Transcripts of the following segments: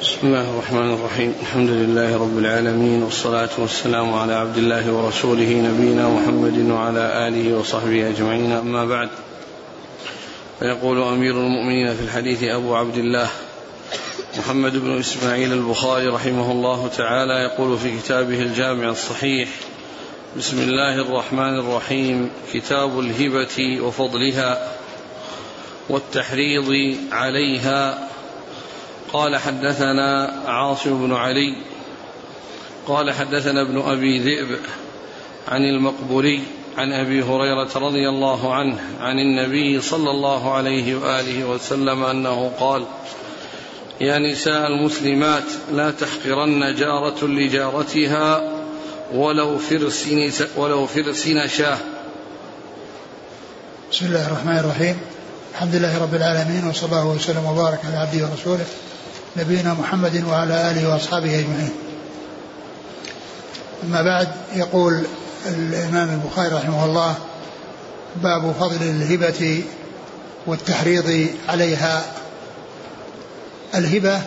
بسم الله الرحمن الرحيم. الحمد لله رب العالمين والصلاة والسلام على عبد الله ورسوله نبينا محمد وعلى آله وصحبه أجمعين. أما بعد فيقول أمير المؤمنين في الحديث أبو عبد الله محمد بن إسماعيل البخاري رحمه الله تعالى يقول في كتابه الجامع الصحيح بسم الله الرحمن الرحيم كتاب الهبة وفضلها والتحريض عليها قال حدثنا عاصم بن علي قال حدثنا ابن أبي ذئب عن المقبوري عن أبي هريرة رضي الله عنه عن النبي صلى الله عليه وآله وسلم أنه قال يا نساء المسلمات لا تحقرن جارة لجارتها ولو فرس ولو فرس نشاة. بسم الله الرحمن الرحيم. الحمد لله رب العالمين وصلى الله وسلم وبارك على عبده ورسوله نبينا محمد وعلى آله وأصحابه أجمعين. أما بعد يقول الإمام البخاري رحمه الله باب فضل الهبة والتحريض عليها. الهبة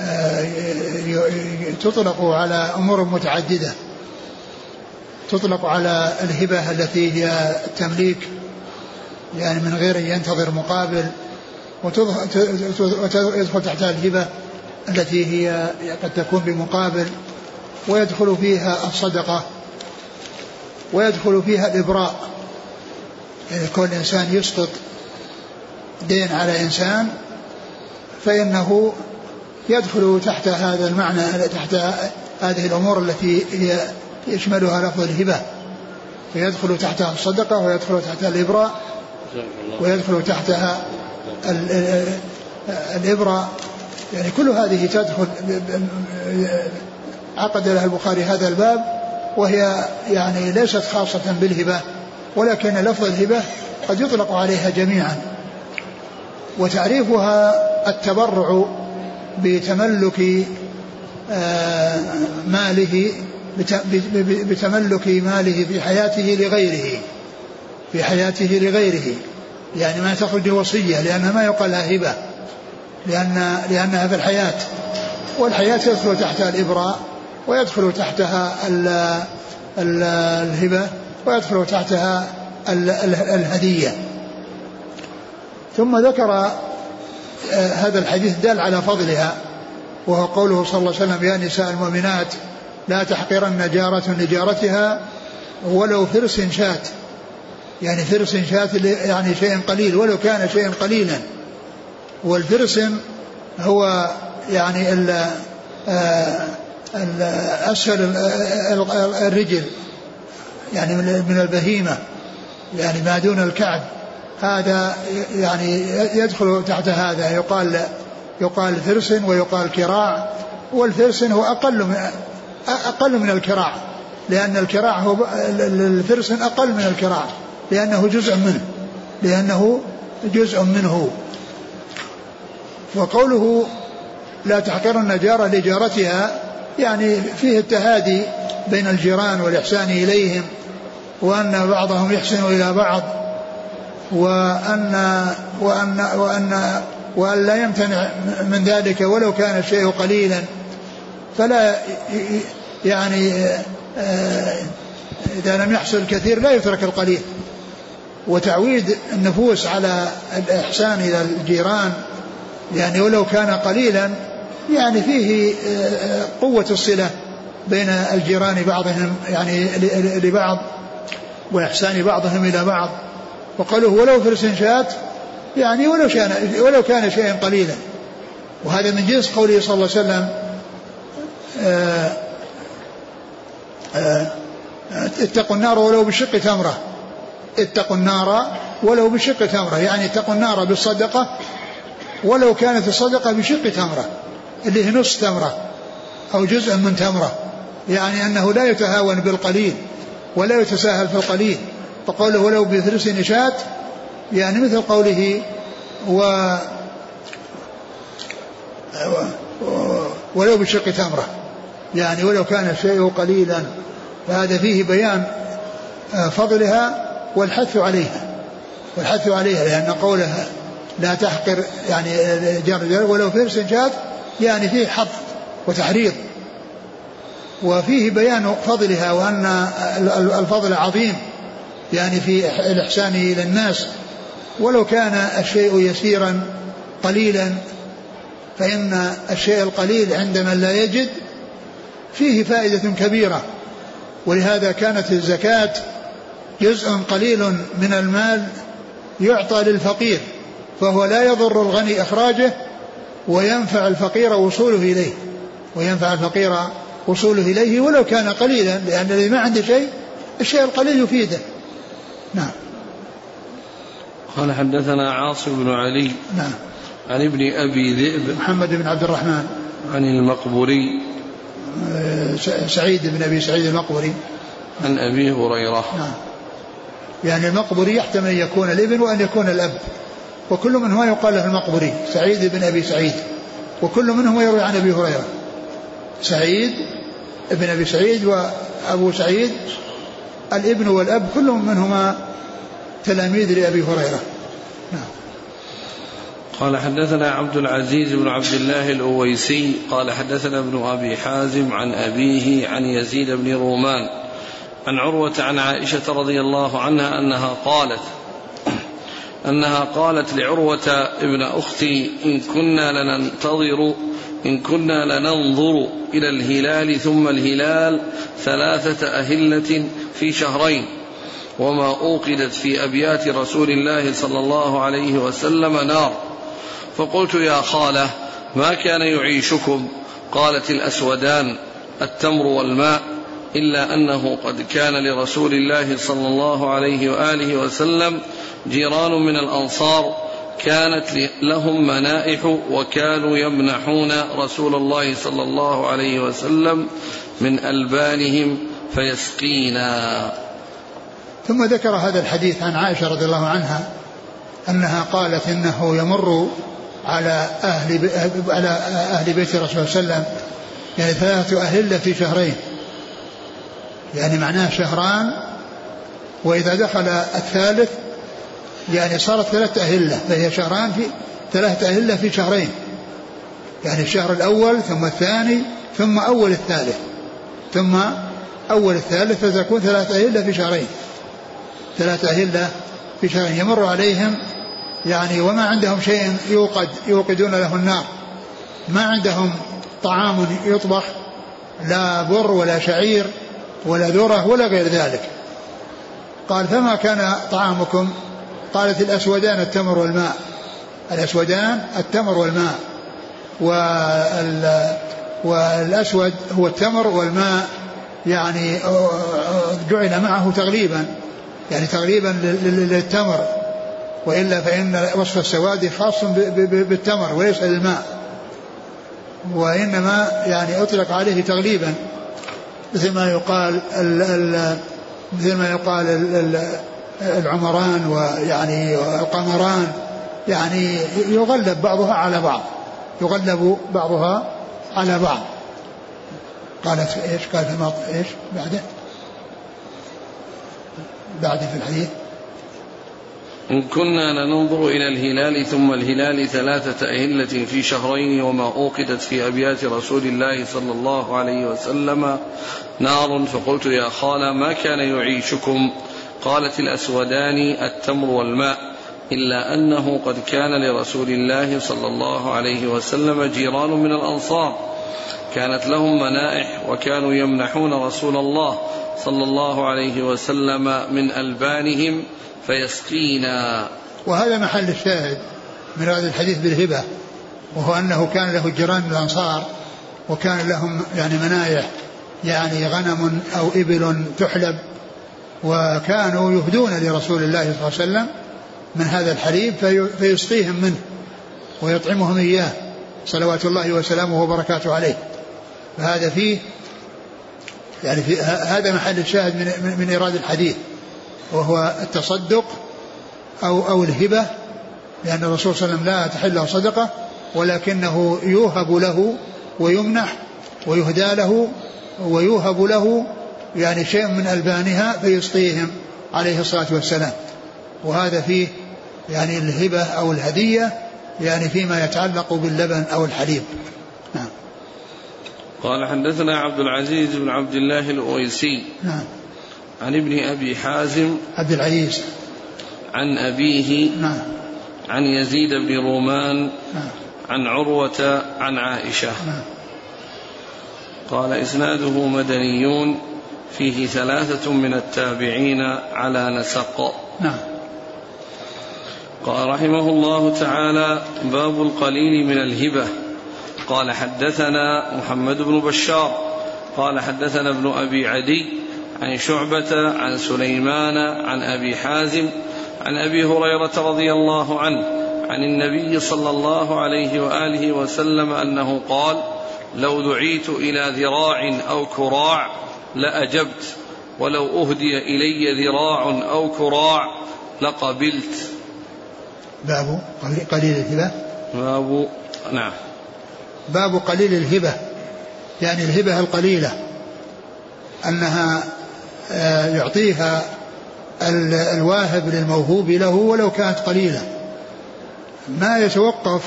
آه، تطلق على أمور متعددة. تطلق على الهبة التي هي التمليك يعني من غير أن ينتظر مقابل ويدخل تحتها الهبة التي هي قد تكون بمقابل ويدخل فيها الصدقة ويدخل فيها الإبراء. يعني كل إنسان يسقط دين على إنسان فإنه يدخل تحت هذا المعنى تحت هذه الأمور التي هي يشملها لفظ الهبة. فيدخل تحتها الصدقة ويدخل تحتها الإبراء ويدخل تحتها الإبرة يعني كل هذه تدخل عقد لها البخاري هذا الباب وهي يعني ليست خاصة بالهبة ولكن لفظ الهبة قد يطلق عليها جميعا. وتعريفها التبرع بتملك آه، ماله بتملك ماله في حياته لغيره في حياته لغيره. يعني ما تخرج وصية لأنها ما يقال لها هبة لأن لأنها في الحياة. والحياة يدخل تحتها الإبراء ويدخل تحتها ال ال الهبة ويدخل تحتها ال ال الهدية. ثم ذكر آه، هذا الحديث دال على فضلها وهو قوله صلى الله عليه وسلم يا نساء المؤمنات لا تحقرن جارة لجارتها ولو فرس شات. يعني فرس شاة يعني شيء قليل ولو كان شيئا قليلا. والفرسن هو يعني ال أسفل الرجل يعني من البهيمة يعني ما دون الكعب. هذا يعني يدخل تحت هذا يقال يقال فرسن ويقال كراع. والفرسن هو أقل من أقل من الكراع لأن الكراع هو الفرسن أقل من الكراع. لأنه جزء منه لأنه جزء منه. وقوله لا تحقرن جارة لجارتها يعني فيه التهادي بين الجيران والإحسان إليهم وأن بعضهم يحسن إلى بعض وأن وأن وأن وأن لا يمتنع من ذلك ولو كان الشيء قليلا. فلا يعني آه، إذا لم يحصل الكثير لا يترك القليل. وتعويد النفوس على الإحسان إلى الجيران يعني ولو كان قليلا يعني فيه آه، قوة الصلة بين الجيران بعضهم يعني لبعض وإحسان بعضهم إلى بعض. وقالوا ولو فرس شات يعني ولو كان ولو كان شيئا قليلا. وهذا من جنس قوله صلى الله عليه وسلم آه، آه، اتقوا النار ولو بشق تمرة. اتقوا النار ولو بشق تمرة. يعني اتقوا النار بالصدقة ولو كانت الصدقة بشق تمرة اللي هي نصف تمرة أو جزء من تمرة. يعني أنه لا يتهاون بالقليل ولا يتساهل في القليل. فقوله ولو بثلث نشاة يعني مثل قوله و ولو بشق تمرة. يعني ولو كان الشيء قليلا. فهذا فيه بيان فضلها والحث عليها والحث عليها لأن قوله لا تحقر يعني جار ولو فرس جاد يعني فيه حظ وتحريض. وفيه بيان فضلها وأن الفضل عظيم يعني في الإحسان إلى الناس. ولو كان الشيء يسيرا قليلا فإن الشيء القليل عند من لا يجد فيه فائدة كبيرة. ولهذا كانت الزكاة جزء قليل من المال يعطى للفقير فهو لا يضر الغني إخراجه وينفع الفقير وصوله إليه وينفع الفقير وصوله إليه ولو كان قليلا لأن الذي ما عنده شيء الشيء القليل يفيده. نعم. قال حدثنا عاصم بن علي. نعم. عن ابن أبي ذئب. محمد بن عبد الرحمن. عن المقبوري. آه، سعيد بن أبي سعيد المقبري عن أبي هريرة. نعم. يعني المقبري يحتمل أن يكون الابن وأن يكون الأب. وكل منهما يقال له المقبري سعيد بن أبي سعيد. وكل منهما يروي عن أبي هريرة. سعيد ابن أبي سعيد وأبو سعيد الإبن والأب كلهم منهما تلاميذ لأبي هريرة. نعم. قال حدثنا عبد العزيز بن عبد الله الأويسي قال حدثنا ابن أبي حازم عن أبيه عن يزيد بن رومان عن عروة عن عائشة رضي الله عنها أنها قالت أنها قالت لعروة ابن أختي إن كنا لننتظر إن كنا لننظر إلى الهلال ثم الهلال ثلاثة أهلة في شهرين وما أوقدت في أبيات رسول الله صلى الله عليه وسلم نار. فقلت يا خالة ما كان يعيشكم؟ قالت الأسودان التمر والماء. إلا أنه قد كان لرسول الله صلى الله عليه وآله وسلم جيران من الأنصار كانت لهم منائح وكانوا يمنحون رسول الله صلى الله عليه وسلم من ألبانهم فيسقينا. ثم ذكر هذا الحديث عن عائشة رضي الله عنها أنها قالت إنه يمر على أهل على أهل بيت الرسول صلى الله عليه وسلم يعني ثلاثة أهلة في شهرين. يعني معناه شهران وإذا دخل الثالث يعني صارت ثلاثة أهلة فهي شهران في ثلاثة أهلة في شهرين. يعني الشهر الأول ثم الثاني ثم أول الثالث ثم أول الثالث فتكون ثلاثة أهلة في شهرين. ثلاثة أهلة في شهرين. يمر عليهم يعني وما عندهم شيء يوقد يوقدون له النار. ما عندهم طعام يطبخ لا بر ولا شعير. ولا ذرة ولا غير ذلك. قال فما كان طعامكم؟ قالت الأسودان التمر والماء. الأسودان التمر والماء. وال والأسود هو التمر والماء. يعني جعل معه تغليبا. يعني تغليبا للتمر. وإلا فإن وصف السواد خاص بالتمر وليس للماء. وإنما يعني أطلق عليه تغليبا. مثل ما يقال ال ال مثل ما يقال ال العمران ويعني القمران يعني يغلب بعضها على بعض يغلب بعضها على بعض. قالت إيش؟ قال فيما إيش بعده؟ بعد في الحديث. إن كنا لننظر إلى الهلال ثم الهلال ثلاثة أهلة في شهرين وما أوقدت في أبيات رسول الله صلى الله عليه وسلم. نار فقلت يا خالة ما كان يعيشكم؟ قالت الأسودان التمر والماء إلا أنه قد كان لرسول الله صلى الله عليه وسلم جيران من الأنصار. كانت لهم منائح وكانوا يمنحون رسول الله صلى الله عليه وسلم من ألبانهم فيسقينا. وهذا محل الشاهد من هذا الحديث بالهبة وهو أنه كان له جيران الأنصار وكان لهم يعني منايح يعني غنم أو إبل تحلب وكانوا يهدون لرسول الله صلى الله عليه وسلم من هذا الحليب فيسقيهم منه ويطعمهم إياه صلوات الله وسلامه وبركاته عليه. فهذا فيه يعني في هذا محل الشاهد من, من, من إيراد الحديث. وهو التصدق أو أو الهبة لأن الرسول صلى الله عليه وسلم لا تحل له صدقة ولكنه يوهب له ويمنح ويهدى له ويوهب له يعني شيء من ألبانها فيسقيهم عليه الصلاة والسلام. وهذا فيه يعني الهبة أو الهدية يعني فيما يتعلق باللبن أو الحليب. نعم. قال حدثنا عبد العزيز بن عبد الله الأويسي. نعم. عن ابن أبي حازم عبد العزيز. عن أبيه نعم. عن يزيد بن رومان نعم. عن عروة عن عائشة. نعم. قال إسناده مدنيون فيه ثلاثة من التابعين على نسق. نعم. قال رحمه الله تعالى باب القليل من الهبة. قال حدثنا محمد بن بشار. قال حدثنا ابن أبي عدي. عن شعبة عن سليمان عن أبي حازم عن أبي هريرة رضي الله عنه عن النبي صلى الله عليه وآله وسلم أنه قال لو دعيت إلى ذراع أو كراع لأجبت ولو أهدي إلي ذراع أو كراع لقبلت. باب قليل الهبة. باب نعم. باب قليل الهبة يعني الهبة القليلة أنها يعطيها الواهب للموهوب له ولو كانت قليلة. ما يتوقف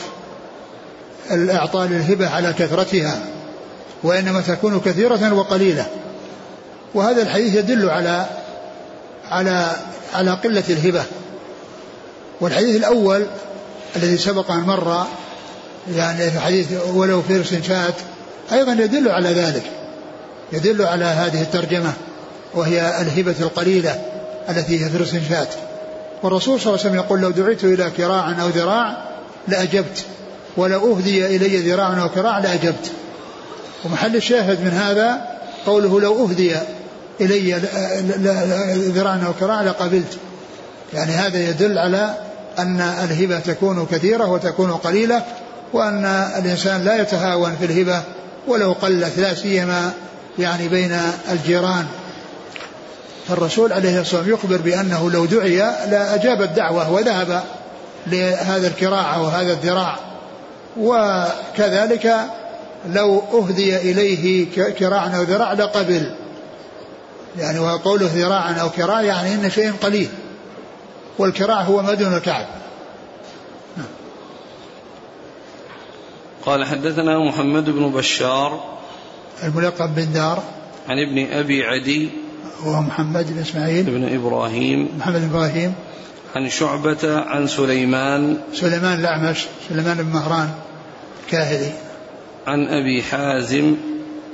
الإعطاء للهبة على كثرتها وإنما تكون كثيرة وقليلة. وهذا الحديث يدل على على على قلة الهبة. والحديث الأول الذي سبق أن مر يعني في حديث ولو فرس شات أيضا يدل على ذلك يدل على هذه الترجمة. وهي الهبة القليلة التي هي فرس شات والرسول صلى الله عليه وسلم يقول لو دعيت إلى كراع أو ذراع لأجبت ولو أهدي إلي ذراع أو كراع لأجبت. ومحل الشاهد من هذا قوله لو أهدي إلي ذراع أو كراع لقبلت. يعني هذا يدل على أن الهبة تكون كثيرة وتكون قليلة وأن الإنسان لا يتهاون في الهبة ولو قلت لا سيما يعني بين الجيران. فالرسول عليه الصلاة والسلام يخبر بأنه لو دعي لا أجاب الدعوة وذهب لهذا الكراع أو هذا الذراع. وكذلك لو أهدي إليه كراع أو ذراع لقبل. يعني وقوله ذراعا أو كراع يعني إن شيء قليل. والكراع هو ما دون الكعب. قال حدثنا محمد بن بشار الملقب بن دار. عن ابن أبي عدي وهو محمد بن إسماعيل. بن إبراهيم. محمد بن إبراهيم. عن شعبة عن سليمان. سليمان الأعمش سليمان بن مهران كاهلي عن أبي حازم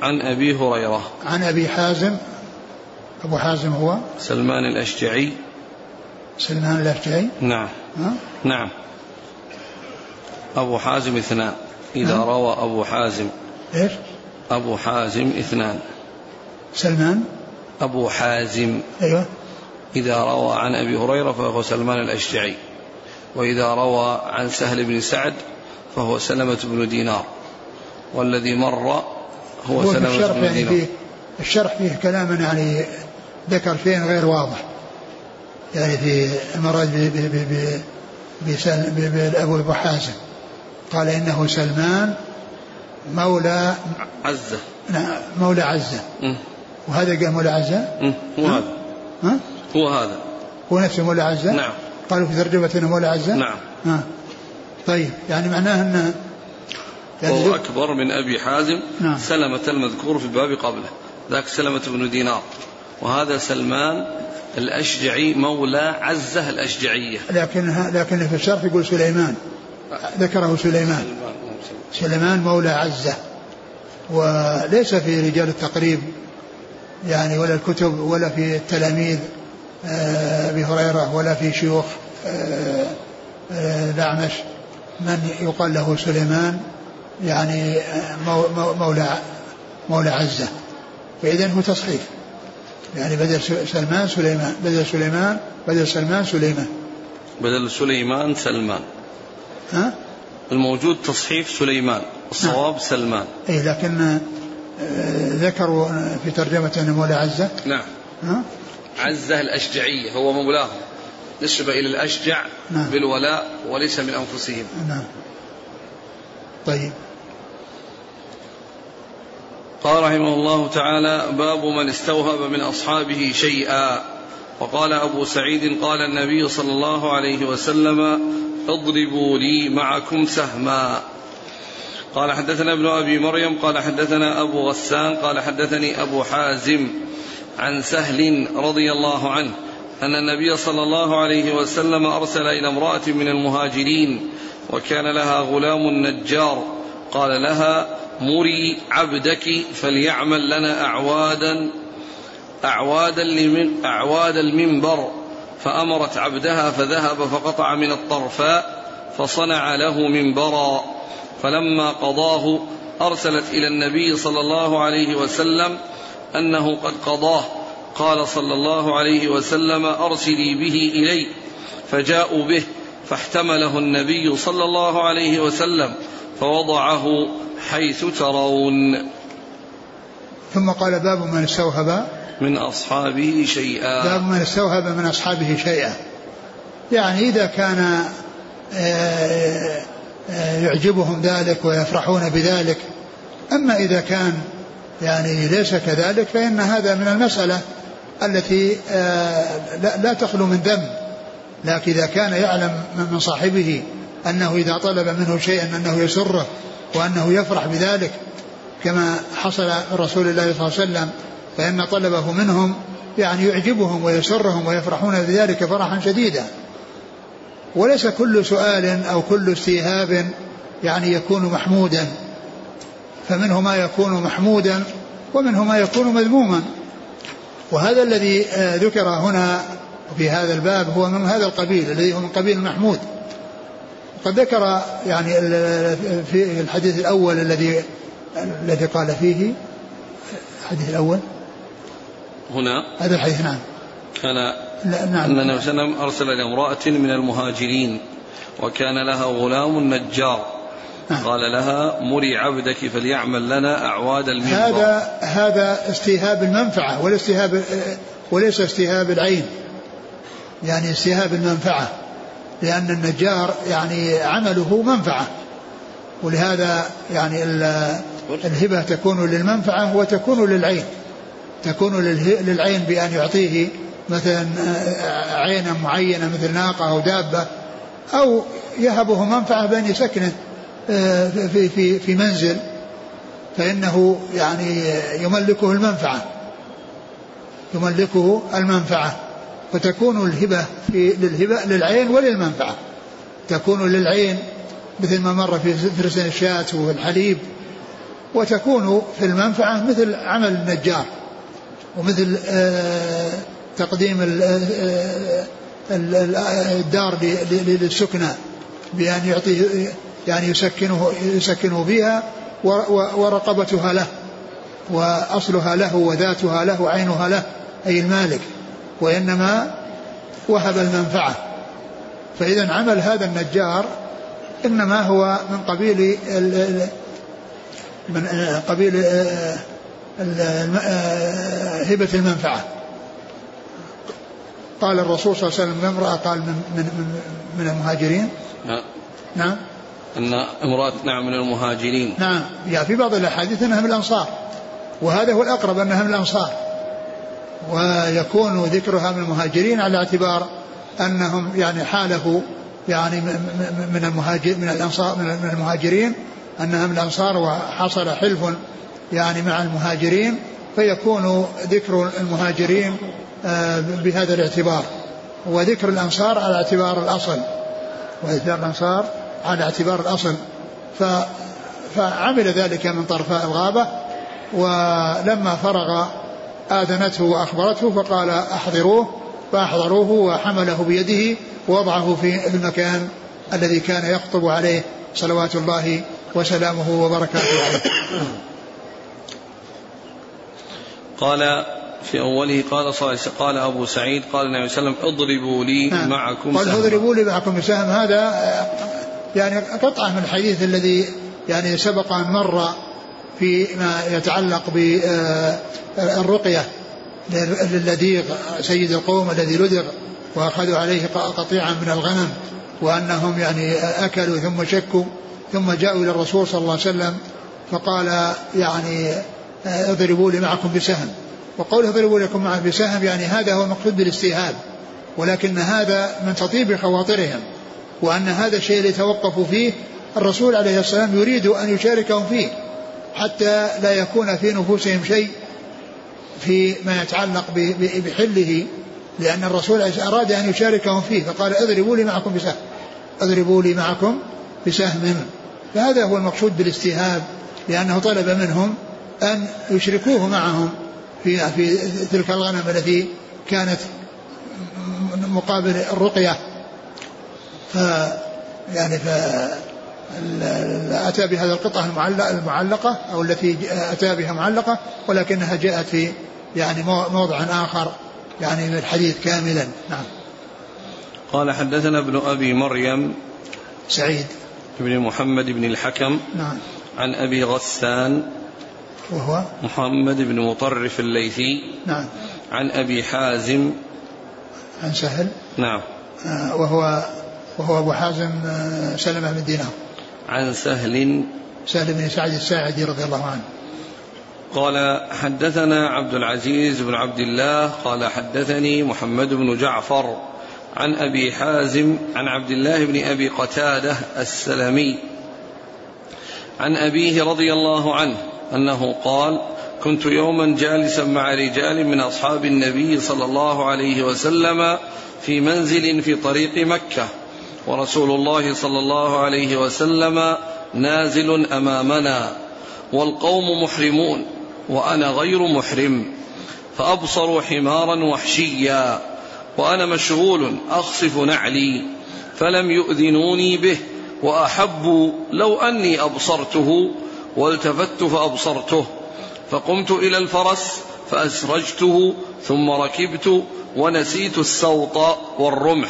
عن أبي هريرة. عن أبي حازم أبو حازم هو. سلمان الأشجعي. سلمان الأشجعي. نعم. ها؟ نعم. أبو حازم اثنان. إذا نعم. روى أبو حازم. إيش؟ أبو حازم اثنان. سلمان؟ أبو حازم. أيوه. إذا روى عن أبي هريرة فهو سلمان الأشجعي. وإذا روى عن سهل بن سعد فهو سلمة بن دينار. والذي مر هو, هو سلمة الشرح بن يعني دينار. فيه الشرح فيه كلام يعني ذكر فين غير واضح. يعني في المراد بأبو أبو حازم. قال إنه سلمان مولى عزة. نعم، مولى عزة. وهذا قال مولى عزة هو؟ هذا. ها؟ هو هذا. هو نفسه مولى عزة نعم. قالوا في ترجمة إنه مولى عزة نعم. ها. طيب يعني معناه انه يعني وهو أكبر من أبي حازم نعم. سلمة المذكور في الباب قبله. ذاك سلمة بن دينار. وهذا سلمان الأشجعي مولى عزة الأشجعية. لكن لكن في الشرح يقول سليمان. ذكره سليمان. سليمان مولى عزة. وليس في رجال التقريب. يعني ولا الكتب ولا في التلاميذ آه، أبي هريرة ولا في شيوخ آه، آه، الأعمش من يقال له سليمان يعني آه، مو- مو- مولى مولى عزة. فإذا هو تصحيف. يعني بدل سلمان سليمان بدل سليمان بدل سلمان سليمان. بدل سليمان سلمان. ها؟ الموجود تصحيف سليمان الصواب سلمان. اي لكن آه، ذكروا في ترجمة أنه مولى عزة؟ نعم. ها؟ عزة الأشجعية هو مولاهم. نسبة إلى الأشجع نعم. بالولاء وليس من أنفسهم. نعم. طيب. قال رحمه الله تعالى باب من استوهب من أصحابه شيئا. وقال أبو سعيد قال النبي صلى الله عليه وسلم اضربوا لي معكم سهما. قال حدثنا ابن أبي مريم قال حدثنا أبو غسان قال حدثني أبو حازم عن سهل رضي الله عنه أن النبي صلى الله عليه وسلم أرسل إلى امرأة من المهاجرين وكان لها غلام نجار قال لها مري عبدك فليعمل لنا أعوادا أعوادا لمن أعواد المنبر فأمرت عبدها فذهب فقطع من الطرفاء فصنع له منبرا. فلما قضاه أرسلت إلى النبي صلى الله عليه وسلم أنه قد قضاه. قال صلى الله عليه وسلم أرسلي به إلي. فجاءوا به فاحتمله النبي صلى الله عليه وسلم فوضعه حيث ترون. ثم قال باب من استوهب من أصحابه شيئا. باب من استوهب من أصحابه شيئا. يعني إذا كان آه، يعجبهم ذلك ويفرحون بذلك. أما إذا كان يعني ليس كذلك فإن هذا من المسألة التي آه، لا تخلو من ذنب. لكن إذا كان يعلم من صاحبه أنه إذا طلب منه شيئا أنه يسره وأنه يفرح بذلك كما حصل رسول الله صلى الله عليه وسلم فإن طلبه منهم يعني يعجبهم ويسرهم ويفرحون بذلك فرحا شديدا. وليس كل سؤال أو كل استيهاب يعني يكون محمودا فمنه ما يكون محمودا ومنه ما يكون مذموما. وهذا الذي آه، ذكر هنا في هذا الباب هو من هذا القبيل الذي هو من قبيل المحمود قد ذكر يعني في الحديث الأول الذي الذي قال فيه الحديث الأول. هنا؟ هذا الحديث نعم. كان نعم. أن النبي صلى الله عليه وسلم أرسل إلى امرأة من المهاجرين وكان لها غلام نجار. نعم. قال لها مري عبدك فليعمل لنا أعواد المنبر. هذا هذا استيهاب المنفعة والاستيهاب وليس استيهاب العين. يعني استيهاب المنفعة لأن النجار يعني عمله منفعة. ولهذا يعني الهبة تكون للمنفعة وتكون للعين. تكون للعين بأن يعطيه مثلا عينا معينة مثل ناقة أو دابة أو يهبه منفعة بأن يسكنه آه، في في في منزل فإنه يعني يملكه المنفعة. يملكه المنفعة. فتكون الهبة في للهبة للعين وللمنفعة. تكون للعين مثل ما مر في فرس الشاة والحليب. وتكون في المنفعة مثل عمل النجار ومثل آه، تقديم الدار للسكنى بأن يعطيه يعني يسكنه يسكنه بها ورقبتها له وأصلها له وذاتها له وعينها له أي المالك وإنما وهب المنفعة. فإذا عمل هذا النجار إنما هو من قبيل من قبيل هبة المنفعة. قال الرسول صلى الله عليه وسلم امرأة قال من, من, من المهاجرين. نعم نعم. أن امرأة نعم من المهاجرين. نعم. يعني في بعض الأحاديث أنها من الأنصار. وهذا هو الأقرب أنها من الأنصار. ويكون ذكرها من المهاجرين على اعتبار أنهم يعني حاله يعني من المهاجر من الأنصار من المهاجرين أنها من الأنصار وحصل حلف يعني مع المهاجرين فيكون ذكر المهاجرين بهذا الاعتبار. وذكر الأنصار على اعتبار الأصل. وذكر الأنصار على اعتبار الأصل. ف فعمل ذلك من طرفاء الغابة. ولما فرغ آذنته وأخبرته فقال أحضروه. فأحضروه وحمله بيده ووضعه في المكان الذي كان يخطب عليه صلوات الله وسلامه وبركاته عليه. قال في أوله قال صلى الله قال أبو سعيد قال النبي صلى الله عليه وسلم اضربوا لي نعم. معكم قال اضربوا لي معكم بسهم هذا يعني قطعة من الحديث الذي يعني سبق أن مر فيما يتعلق بالرقية للذيغ سيد القوم الذي لدغ وأخذوا عليه قطيعا من الغنم وأنهم يعني أكلوا ثم شكوا ثم جاءوا إلى الرسول صلى الله عليه وسلم فقال يعني اضربوا لي معكم بسهم. وقوله اضربوا لكم معه بسهم يعني هذا هو المقصود بالاستيهاب ولكن هذا من تطيب خواطرهم وأن هذا الشيء اللي توقفوا فيه الرسول عليه الصلاة والسلام يريد أن يشاركهم فيه حتى لا يكون في نفوسهم شيء في ما يتعلق بحله لأن الرسول أراد أن يشاركهم فيه فقال اضربوا لي معكم بسهم اضربوا لي معكم بسهم. فهذا هو المقصود بالاستيهاب لأنه طلب منهم أن يشركوه معهم. في في تلك الغنم التي كانت مقابل الرقية. ف يعني ف أتى بهذا القطعة المعلقة أو التي أتى بها معلقة ولكنها جاءت في يعني موضع آخر يعني من الحديث كاملا. نعم. قال حدثنا ابن أبي مريم سعيد. بن محمد بن الحكم نعم. عن أبي غسان وهو محمد بن مطرف الليثي نعم. عن أبي حازم. عن سهل. نعم. آه، وهو وهو أبو حازم آه، سلمة بن دينار. عن سهل. سهل بن سعد الساعدي رضي الله عنه. قال حدثنا عبد العزيز بن عبد الله قال حدثني محمد بن جعفر عن أبي حازم عن عبد الله بن أبي قتادة السلمي عن أبيه رضي الله عنه أنه قال كنت يوما جالسا مع رجال من أصحاب النبي صلى الله عليه وسلم في منزل في طريق مكة ورسول الله صلى الله عليه وسلم نازل أمامنا والقوم محرمون وأنا غير محرم فابصروا حمارا وحشيا وأنا مشغول أخصف نعلي فلم يؤذنوني به وأحبوا لو أني أبصرته والتفت فأبصرته فقمت إلى الفرس فأسرجته ثم ركبت ونسيت السوط والرمح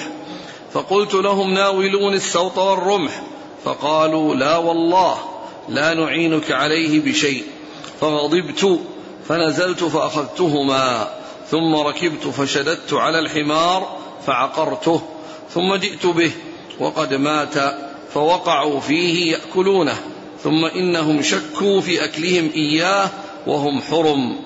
فقلت لهم ناولون السوط والرمح فقالوا لا والله لا نعينك عليه بشيء فغضبت فنزلت فأخذتهما ثم ركبت فشددت على الحمار فعقرته ثم جئت به وقد مات فوقعوا فيه يأكلونه. ثم إنهم شكوا في أكلهم إياه وهم حرم.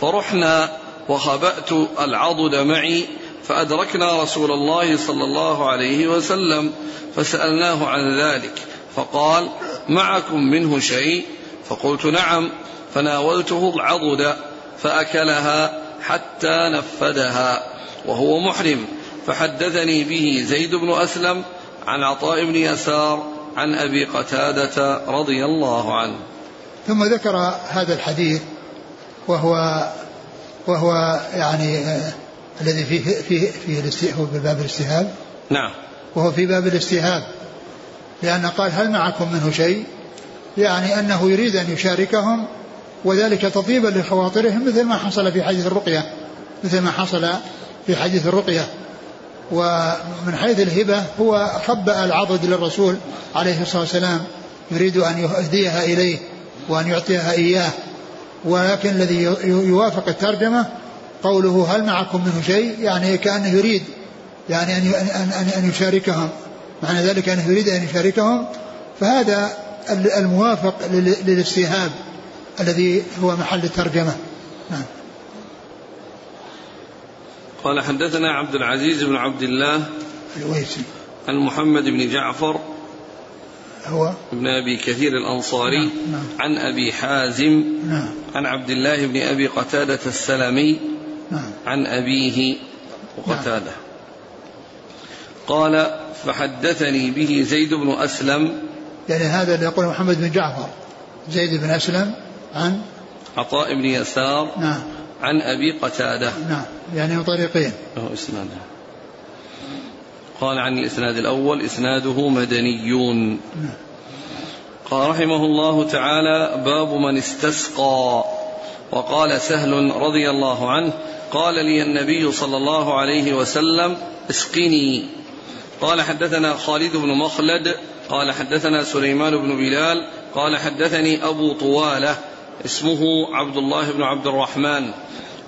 فرحنا وخبأت العضد معي فأدركنا رسول الله صلى الله عليه وسلم فسألناه عن ذلك فقال معكم منه شيء؟ فقلت نعم. فناولته العضد فأكلها حتى نفدها وهو محرم فحدثني به زيد بن أسلم عن عطاء بن يسار عن أبي قتادة رضي الله عنه. ثم ذكر هذا الحديث وهو وهو يعني آه الذي فيه فيه فيه هو باب الاستهاب. نعم. وهو في باب الاستهاب لأن قال هل معكم منه شيء؟ يعني أنه يريد أن يشاركهم وذلك تطيبا لخواطرهم مثل ما حصل في حديث الرقية مثل ما حصل في حديث الرقية. ومن حيث الهبة هو خبأ العضد للرسول عليه الصلاة والسلام يريد أن يهديها إليه وأن يعطيها إياه. ولكن الذي يوافق الترجمة قوله هل معكم منه شيء؟ يعني كأنه يريد يعني أن أن أن يشاركهم. معنى ذلك أنه يريد أن يشاركهم. فهذا الموافق للاستيهاب الذي هو محل الترجمة. نعم. قال حدثنا عبد العزيز بن عبد الله الويسي عن محمد بن جعفر هو ابن أبي كثير الأنصاري نعم. نعم. عن أبي حازم نعم. عن عبد الله بن أبي قتادة السلمي نعم. عن أبيه وقتادة نعم. قال فحدثني به زيد بن أسلم يعني هذا اللي يقول محمد بن جعفر زيد بن أسلم عن عطاء بن يسار نعم عن أبي قتادة. نعم يعني طريقين. له إسناده. قال عن الإسناد الأول إسناده مدنيون. نعم. قال رحمه الله تعالى باب من استسقى. وقال سهل رضي الله عنه قال لي النبي صلى الله عليه وسلم اسقني. قال حدثنا خالد بن مخلد. قال حدثنا سليمان بن بلال. قال حدثني أبو طوالة. اسمه عبد الله بن عبد الرحمن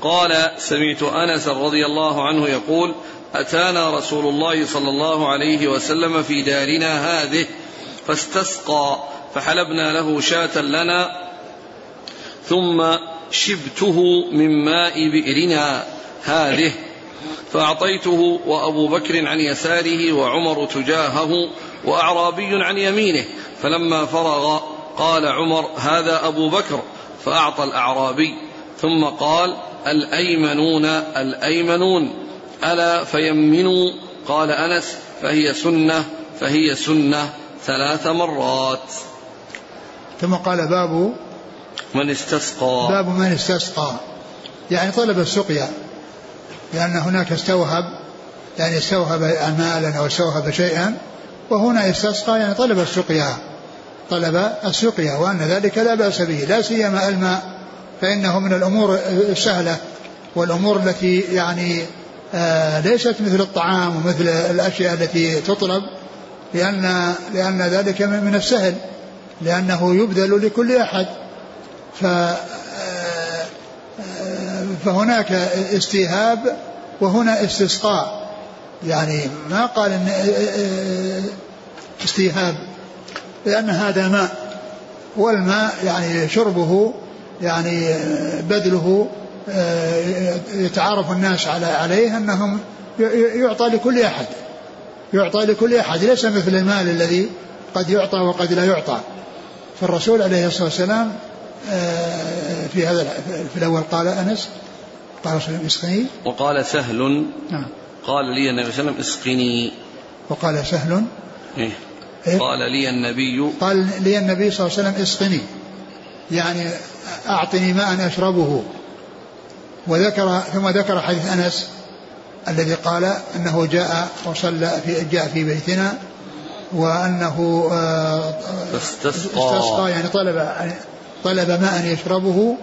قال سمعت أنس رضي الله عنه يقول أتانا رسول الله صلى الله عليه وسلم في دارنا هذه فاستسقى فحلبنا له شاة لنا ثم شبته من ماء بئرنا هذه فأعطيته وأبو بكر عن يساره وعمر تجاهه وأعرابي عن يمينه فلما فرغ قال عمر هذا أبو بكر فأعطى الأعرابي ثم قال الأيمنون الأيمنون. ألا فيمنوا؟ قال أنس فهي سنة فهي سنة ثلاث مرات. ثم قال باب من استسقى. باب من استسقى. يعني طلب السقيا لأن هناك استوهب يعني استوهب مالا أو استوهب شيئا وهنا استسقى يعني طلب السقيا. طلب السقيا وأن ذلك لا بأس به لا سيما الماء فإنه من الأمور السهلة والأمور التي يعني آه ليست مثل الطعام ومثل الأشياء التي تطلب لأن لأن ذلك من السهل لأنه يبذل لكل أحد. ف آه، فهناك استيهاب وهنا استسقاء. يعني ما قال آه، إستيهاب. لأن هذا ماء والماء يعني شربه يعني بذله آه، يتعارف الناس على عليه أنهم يعطى لكل أحد. يعطى لكل أحد. ليس مثل المال الذي قد يعطى وقد لا يعطى. فالرسول عليه الصلاة والسلام آه، في هذا في الأول قال أنس قال رسول اسقني. وقال سهل. نعم. قال لي النبي صلى الله عليه وسلم اسقني. وقال سهل. إيه؟ إيه؟ قال لي النبي قال لي النبي صلى الله عليه وسلم اسقني. يعني أعطني ماء أشربه. وذكر ثم ذكر حديث أنس الذي قال أنه جاء وصلى في جاء في بيتنا وأنه آه، استسقى استسقى. يعني طلب طلب ماء يشربه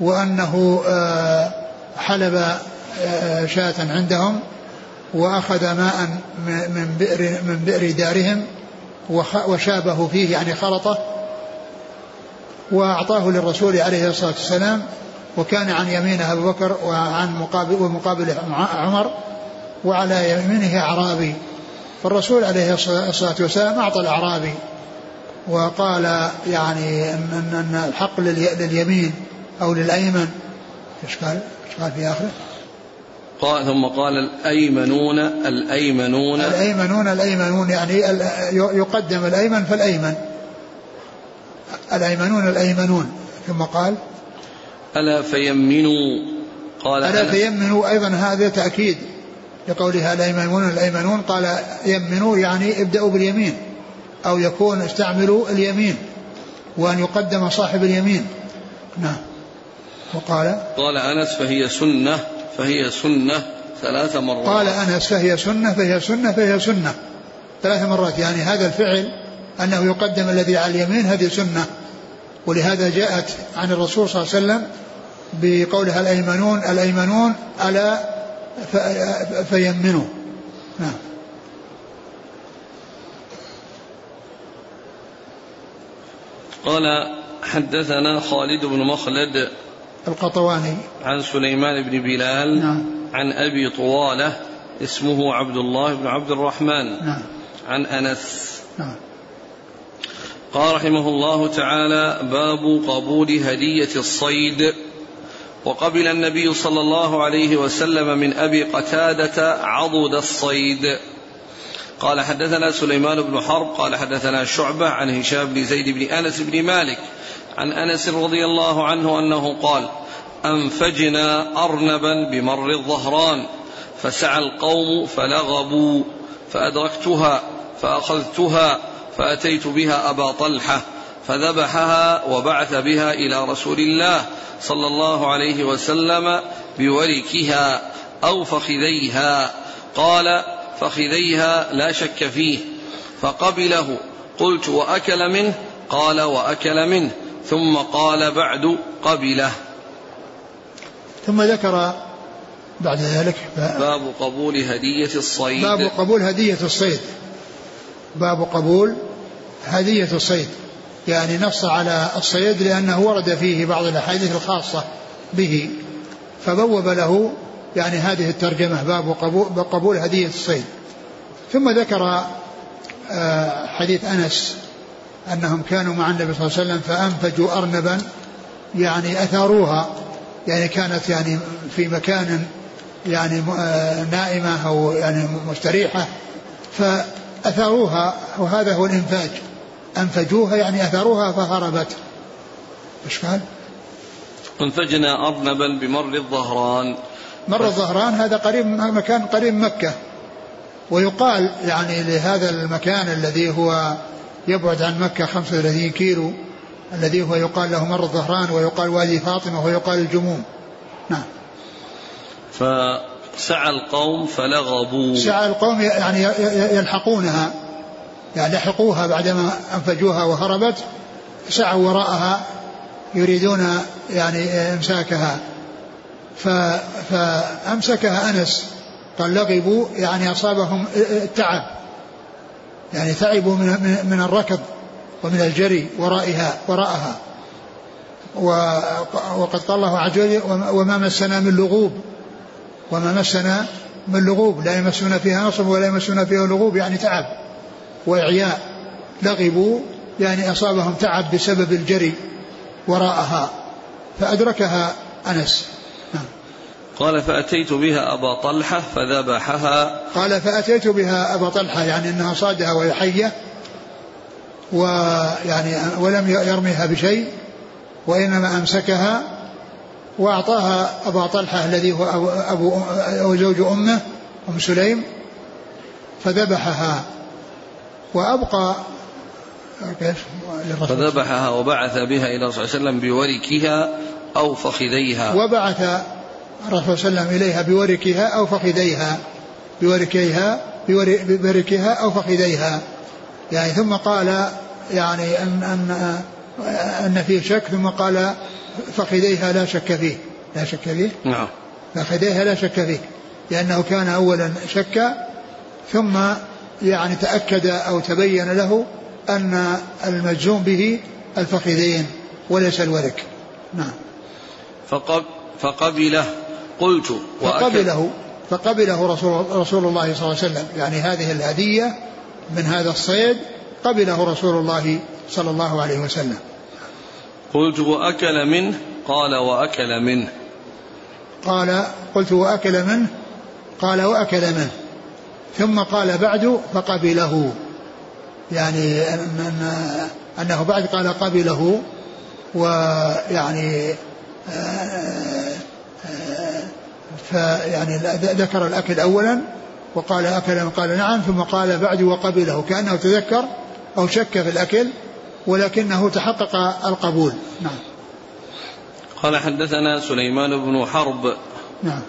وأنه آه، حلب آه، شاة عندهم وأخذ ماء من بئر من بئر دارهم وشابه فيه يعني خلطه وأعطاه للرسول عليه الصلاة والسلام وكان عن يمينه أبو بكر وعن مقابل ومقابل عمر وعلى يمينه أعرابي فالرسول عليه الصلاة والسلام أعطى الأعرابي وقال يعني أن الحق لليمين أو للأيمن إيش قال؟ إيش قال في آخره؟ قال ثم قال الأيمنون الأيمنون. الأيمنون الأيمنون يعني يقدم الأيمن فالأيمن. الأيمنون الأيمنون. ثم قال ألا فيمنوا؟ قال ألا فيمنوا أيضا هذا تأكيد لقولها الأيمنون الأيمنون. قال يمنوا يعني ابدأوا باليمين أو يكون استعملوا اليمين وأن يقدم صاحب اليمين. نعم. وقال قال أنس فهي سنة فهي سنة ثلاث مرات. قال أنس فهي سنة فهي سنة فهي سنة. ثلاث مرات يعني هذا الفعل أنه يقدم الذي على اليمين هذه سنة. ولهذا جاءت عن الرسول صلى الله عليه وسلم بقولها الأيمنون الأيمنون ألا فيمنوا. نعم. قال حدثنا خالد بن مخلد القطواني. عن سليمان بن بلال نعم. عن أبي طوالة اسمه عبد الله بن عبد الرحمن. نعم. عن أنس. نعم. قال رحمه الله تعالى باب قبول هدية الصيد. وقبل النبي صلى الله عليه وسلم من أبي قتادة عضد الصيد. قال حدثنا سليمان بن حرب قال حدثنا شعبة عن هشام بن زيد بن أنس بن مالك عن أنس رضي الله عنه أنه قال أنفجنا أرنبا بمر الظهران فسعى القوم فلغبوا فأدركتها فأخذتها فأتيت بها أبا طلحة فذبحها وبعث بها إلى رسول الله صلى الله عليه وسلم بوركها أو فخذيها. قال فخذيها لا شك فيه. فقبله قلت وأكل منه؟ قال وأكل منه. ثم قال بعد قبله. ثم ذكر بعد ذلك باب قبول هدية الصيد. باب قبول هدية الصيد. باب قبول هدية الصيد. يعني نص على الصيد لأنه ورد فيه بعض الأحاديث الخاصة به. فبوب له يعني هذه الترجمة باب قبول, هدية الصيد. ثم ذكر آه، حديث أنس أنهم كانوا مع النبي صلى الله عليه وسلم فأنفجوا أرنبا يعني أثاروها. يعني كانت يعني في مكان يعني آه، نائمة أو يعني مستريحة فأثاروها. وهذا هو الإنفاج. أنفجوها يعني أثاروها فهربت. إيش قال؟ انفجنا أرنبا بمر الظهران. مر الظهران هذا قريب مكان قريب مكة. ويقال يعني لهذا المكان الذي هو يبعد عن مكة 35 كيلو الذي هو يقال له مر الظهران ويقال وادي فاطمة ويقال الجموم. نعم. فسعى القوم فلغبوا. سعى القوم يعني يلحقونها. يعني لحقوها بعدما أنفجوها وهربت سعوا وراءها يريدون يعني إمساكها. فأمسكها أنس قال لغبوا يعني أصابهم التعب. يعني تعبوا من, من الركض ومن الجري ورائها وراءها. وقد قال الله عز وجل وما مسنا من لغوب. وما مسنا من لغوب. لا يمسنا فيها نصب ولا يمسنا فيها لغوب. يعني تعب وإعياء لغبوا. يعني أصابهم تعب بسبب الجري وراءها. فأدركها أنس. نعم. قال فأتيت بها أبا طلحة فذبحها. قال فأتيت بها أبا طلحة يعني أنها صادها وهي حية ويعني ولم يرميها بشيء وإنما أمسكها وأعطاها أبا طلحة الذي هو أبو, أبو أو زوج أمه أم سليم فذبحها. وأبقى فذبحها وبعث بها إلى صلى الله عليه وسلم بوركها أو فخذيها. وبعث الرسول صلى الله عليه وسلم إليها بوركها أو فخذيها. بوركيها بوركها أو فخذيها. يعني ثم قال يعني أن أن أن فيه شك ثم قال فخذيها لا شك فيه. لا شك فيه؟ نعم. فخذيها لا شك فيه. لأنه كان أولا شك ثم يعني تأكد أو تبين له أن المجزوم به الفخذين وليس الورك. نعم. فقب فقبله. قلت فقبله فقبله رسول, رسول الله صلى الله عليه وسلم. يعني هذه الهدية من هذا الصيد قبله رسول الله صلى الله عليه وسلم. قلت وأكل منه قال وأكل منه. قال قلت وأكل منه قال وأكل منه. ثم قال بعد فقبله. يعني أن أنه بعد قال قبله ويعني فيعني ذكر الأكل أولا وقال أكل قال نعم ثم قال بعد وقبله كأنه تذكر أو شك في الأكل ولكنه تحقق القبول. نعم. قال حدثنا سليمان بن حرب نعم.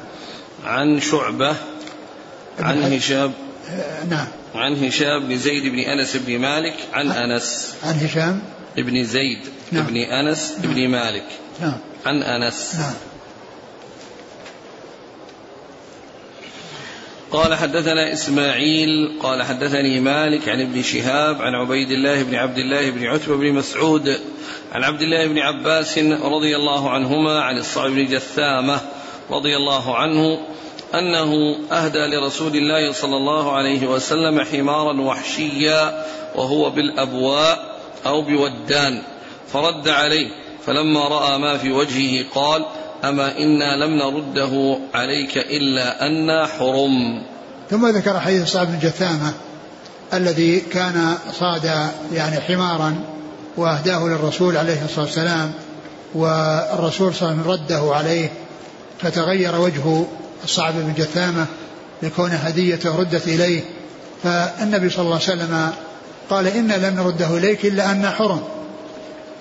عن شعبة عن هشام. نعم. عن هشام بن زيد بن أنس بن مالك عن أنس. عن هشام. بن زيد نعم. بن أنس نعم بن مالك. نعم. عن أنس. نعم. قال حدثنا إسماعيل قال حدثني مالك عن ابن شهاب عن عبيد الله بن عبد الله بن عتبة بن مسعود عن عبد الله بن عباس رضي الله عنهما عن الصعب بن جثامة رضي الله عنه أنه أهدى لرسول الله صلى الله عليه وسلم حمارا وحشيا وهو بالأبواء أو بودان فرد عليه فلما رأى ما في وجهه قال أما إنا لم نرده عليك إلا أنا حرم. ثم ذكر حديث صعب بن جثامة الذي كان صاد يعني حمارا وأهداه للرسول عليه الصلاة والسلام والرسول صلى الله عليه وسلم رده عليه فتغير وجه الصعب بن جثامة لكون هديته ردت إليه. فالنبي صلى الله عليه وسلم قال إنا لم نرده إليك إلا أن حرم.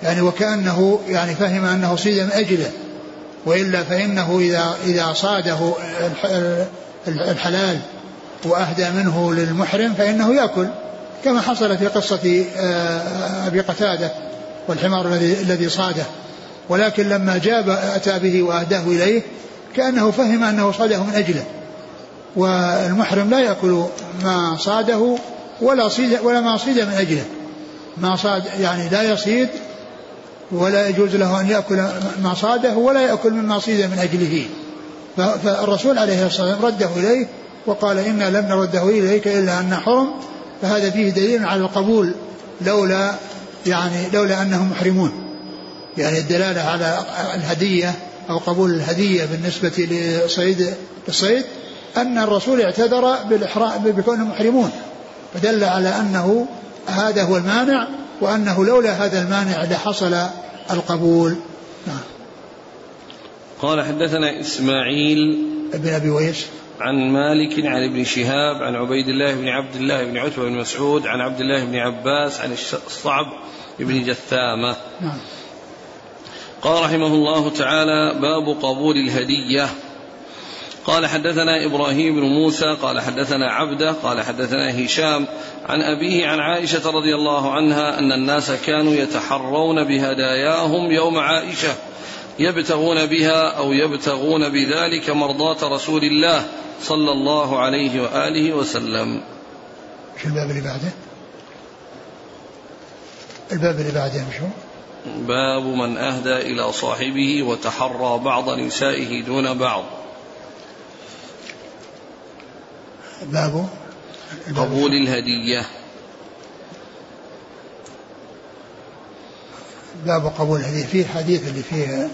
يعني وكأنه يعني فهم أنه صيد من أجله. وإلا فإنه إذا إذا صاده الحلال وأهدى منه للمحرم فإنه يأكل كما حصل في قصة آه، أبي قتادة والحمار الذي الذي صاده. ولكن لما جاب أتى به وأهداه إليه كأنه فهم أنه صاده من أجله. والمحرم لا يأكل ما صاده ولا صيد ولا ما صيد من أجله. ما صاد يعني لا يصيد ولا يجوز له أن يأكل ما صاده ولا يأكل مما صيد من أجله. فالرسول عليه الصلاة والسلام رده إليه وقال إنا لم نرده إليك إلا أن حرم فهذا فيه دليل على القبول لولا يعني لولا أنهم محرمون. يعني الدلالة على الهدية أو قبول الهدية بالنسبة لصيد الصيد أن الرسول اعتذر بالإحرام بكونهم محرمون. فدل على أنه هذا هو المانع وأنه لولا هذا المانع لحصل القبول. نعم. قال حدثنا إسماعيل ابن أبي ويس. عن مالك عن ابن شهاب عن عبيد الله بن عبد الله بن عتبة بن مسعود عن عبد الله بن عباس عن الصعب بن جثامة. نعم. قال رحمه الله تعالى باب قبول الهدية. قال حدثنا إبراهيم بن موسى قال حدثنا عبده قال حدثنا هشام عن أبيه عن عائشة رضي الله عنها أن الناس كانوا يتحرون بهداياهم يوم عائشة يبتغون بها أو يبتغون بذلك مرضاة رسول الله صلى الله عليه وآله وسلم. شو الباب اللي بعده؟ الباب اللي بعده شو؟ باب من أهدى إلى صاحبه وتحرى بعض نسائه دون بعض. باب قبول الهدية. باب قبول الهدية. فيه حديث اللي فيه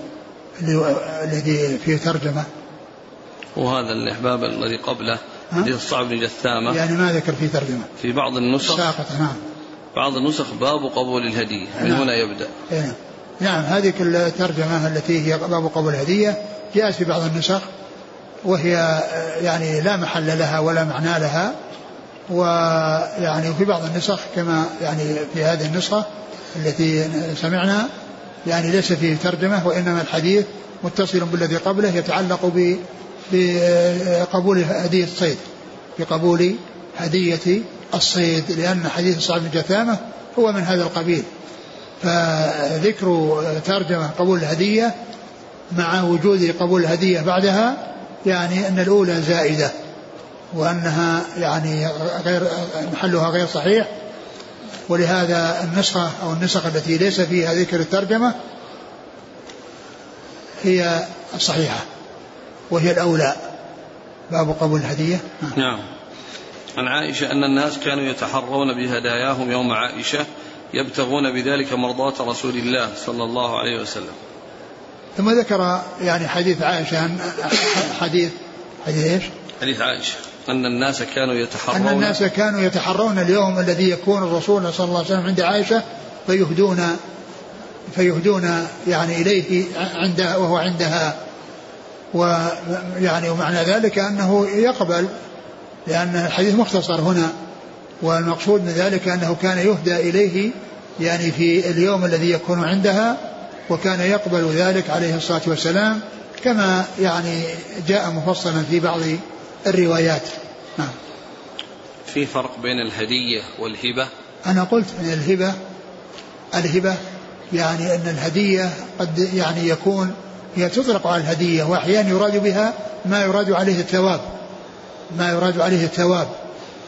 الذي فيه ترجمة. وهذا الإحباب الذي قبله حديث الصعب بن جثامة. يعني ما ذكر فيه ترجمة. في بعض النسخ ساقطة نعم. بعض النسخ باب قبول الهدية. من نعم. هنا يبدأ. نعم. نعم هذه الترجمة التي هي باب قبول الهدية. جاءت في بعض النسخ. وهي يعني لا محل لها ولا معنى لها ويعني في بعض النسخ كما يعني في هذه النسخة التي سمعنا يعني ليس فيه ترجمة وإنما الحديث متصل بالذي قبله يتعلق بقبول هدية الصيد بقبول هدية الصيد لأن حديث صعب بن جثامة هو من هذا القبيل. فذكر ترجمة قبول الهدية مع وجود قبول الهدية بعدها يعني أن الأولى زائدة وأنها يعني غير محلها غير صحيح ولهذا النسخة أو النسخ التي ليس فيها ذكر الترجمة هي الصحيحة وهي الأولى. باب قبول الهدية؟ نعم. عن عائشة أن الناس كانوا يتحرون بهداياهم يوم عائشة يبتغون بذلك مرضاة رسول الله صلى الله عليه وسلم. ثم ذكر يعني حديث عائشة حديث حديث إيش؟ حديث عائشة. أن الناس كانوا يتحرون. أن الناس كانوا يتحرون اليوم الذي يكون الرسول صلى الله عليه وسلم عند عائشة فيهدون فيهدون يعني إليه عند وهو عندها. ويعني ومعنى ذلك أنه يقبل لأن الحديث مختصر هنا والمقصود من ذلك أنه كان يهدى إليه يعني في اليوم الذي يكون عندها وكان يقبل ذلك عليه الصلاة والسلام كما يعني جاء مفصلا في بعض الروايات. نعم. في فرق بين الهدية والهبة؟ أنا قلت أن الهبة الهبة يعني أن الهدية قد يعني يكون هي تطلق على الهدية وأحيانا يراد بها ما يراد عليه الثواب. ما يراد عليه الثواب.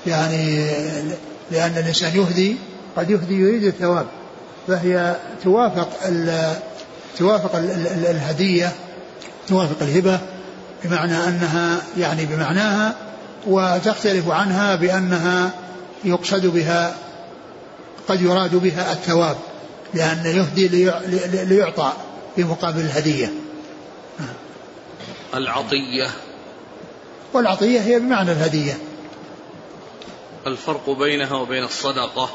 يعني لأن الإنسان يهدي قد يهدي يريد الثواب. فهي توافق ال توافق ال ال الهدية توافق الهبة بمعنى أنها يعني بمعناها وتختلف عنها بأنها يقصد بها قد يراد بها الثواب لأن يهدي ليعطى في مقابل الهدية. العطية. والعطية هي بمعنى الهدية. الفرق بينها وبين الصدقة.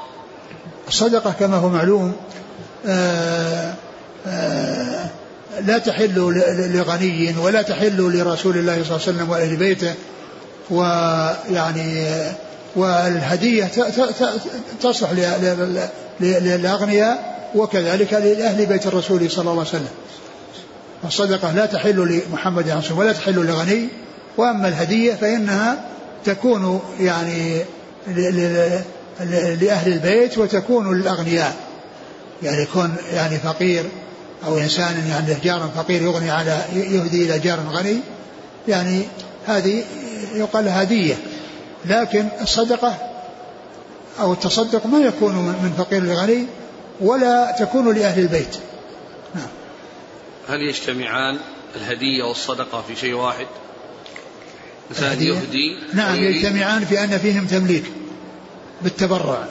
الصدقة كما هو معلوم آآ لا تحل لغني ولا تحل لرسول الله صلى الله عليه وسلم وأهل بيته ويعني والهدية تصلح للأغنياء وكذلك لأهل بيت الرسول صلى الله عليه وسلم. الصدقة لا تحل لمحمد عليه الصلاة ولا تحل لغني وأما الهدية فإنها تكون يعني لأهل البيت وتكون للأغنياء. يعني يكون يعني فقير أو إنسان يعني له جار فقير يغني على يهدي إلى جار غني يعني هذه يقال هدية. لكن الصدقة أو التصدق ما يكون من فقير لغني ولا تكون لأهل البيت. نعم. هل يجتمعان الهدية والصدقة في شيء واحد؟ إنسان يهدي نعم يجتمعان في أن فيهم تمليك بالتبرع.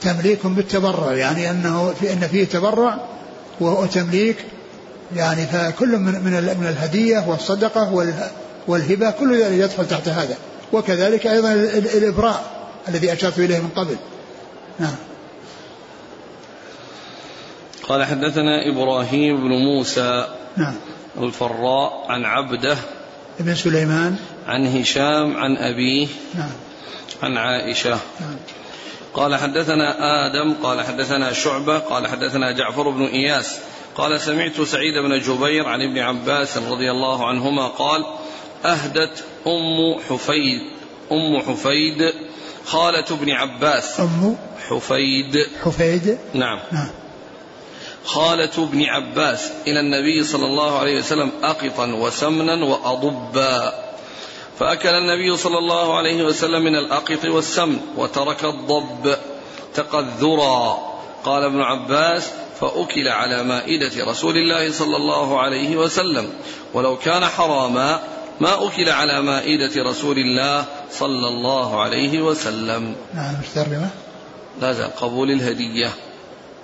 تمليك بالتبرع يعني أنه في أن فيه تبرع وتمليك يعني فكل من من من الهدية والصدقة والهبة كل ذلك يدخل تحت هذا. وكذلك أيضا الإبراء الذي أشرت إليه من قبل. نعم. قال حدثنا إبراهيم بن موسى نعم. الفراء عن عبده ابن سليمان. عن هشام عن أبيه نعم. عن عائشة. نعم. قال حدثنا آدم قال حدثنا شعبة قال حدثنا جعفر بن إياس قال سمعت سعيد بن جبير عن ابن عباس رضي الله عنهما قال أهدت أم حفيد أم حفيد خالة ابن عباس. أم حفيد. حفيد؟ نعم, نعم. خالة ابن عباس إلى النبي صلى الله عليه وسلم أقطا وسمنا وأضبا. فأكل النبي صلى الله عليه وسلم من الأقط والسمن وترك الضب تقذرا. قال ابن عباس فأكل على مائدة رسول الله صلى الله عليه وسلم. ولو كان حراما ما أكل على مائدة رسول الله صلى الله عليه وسلم. نعم ترجمة لا زال قبول الهدية.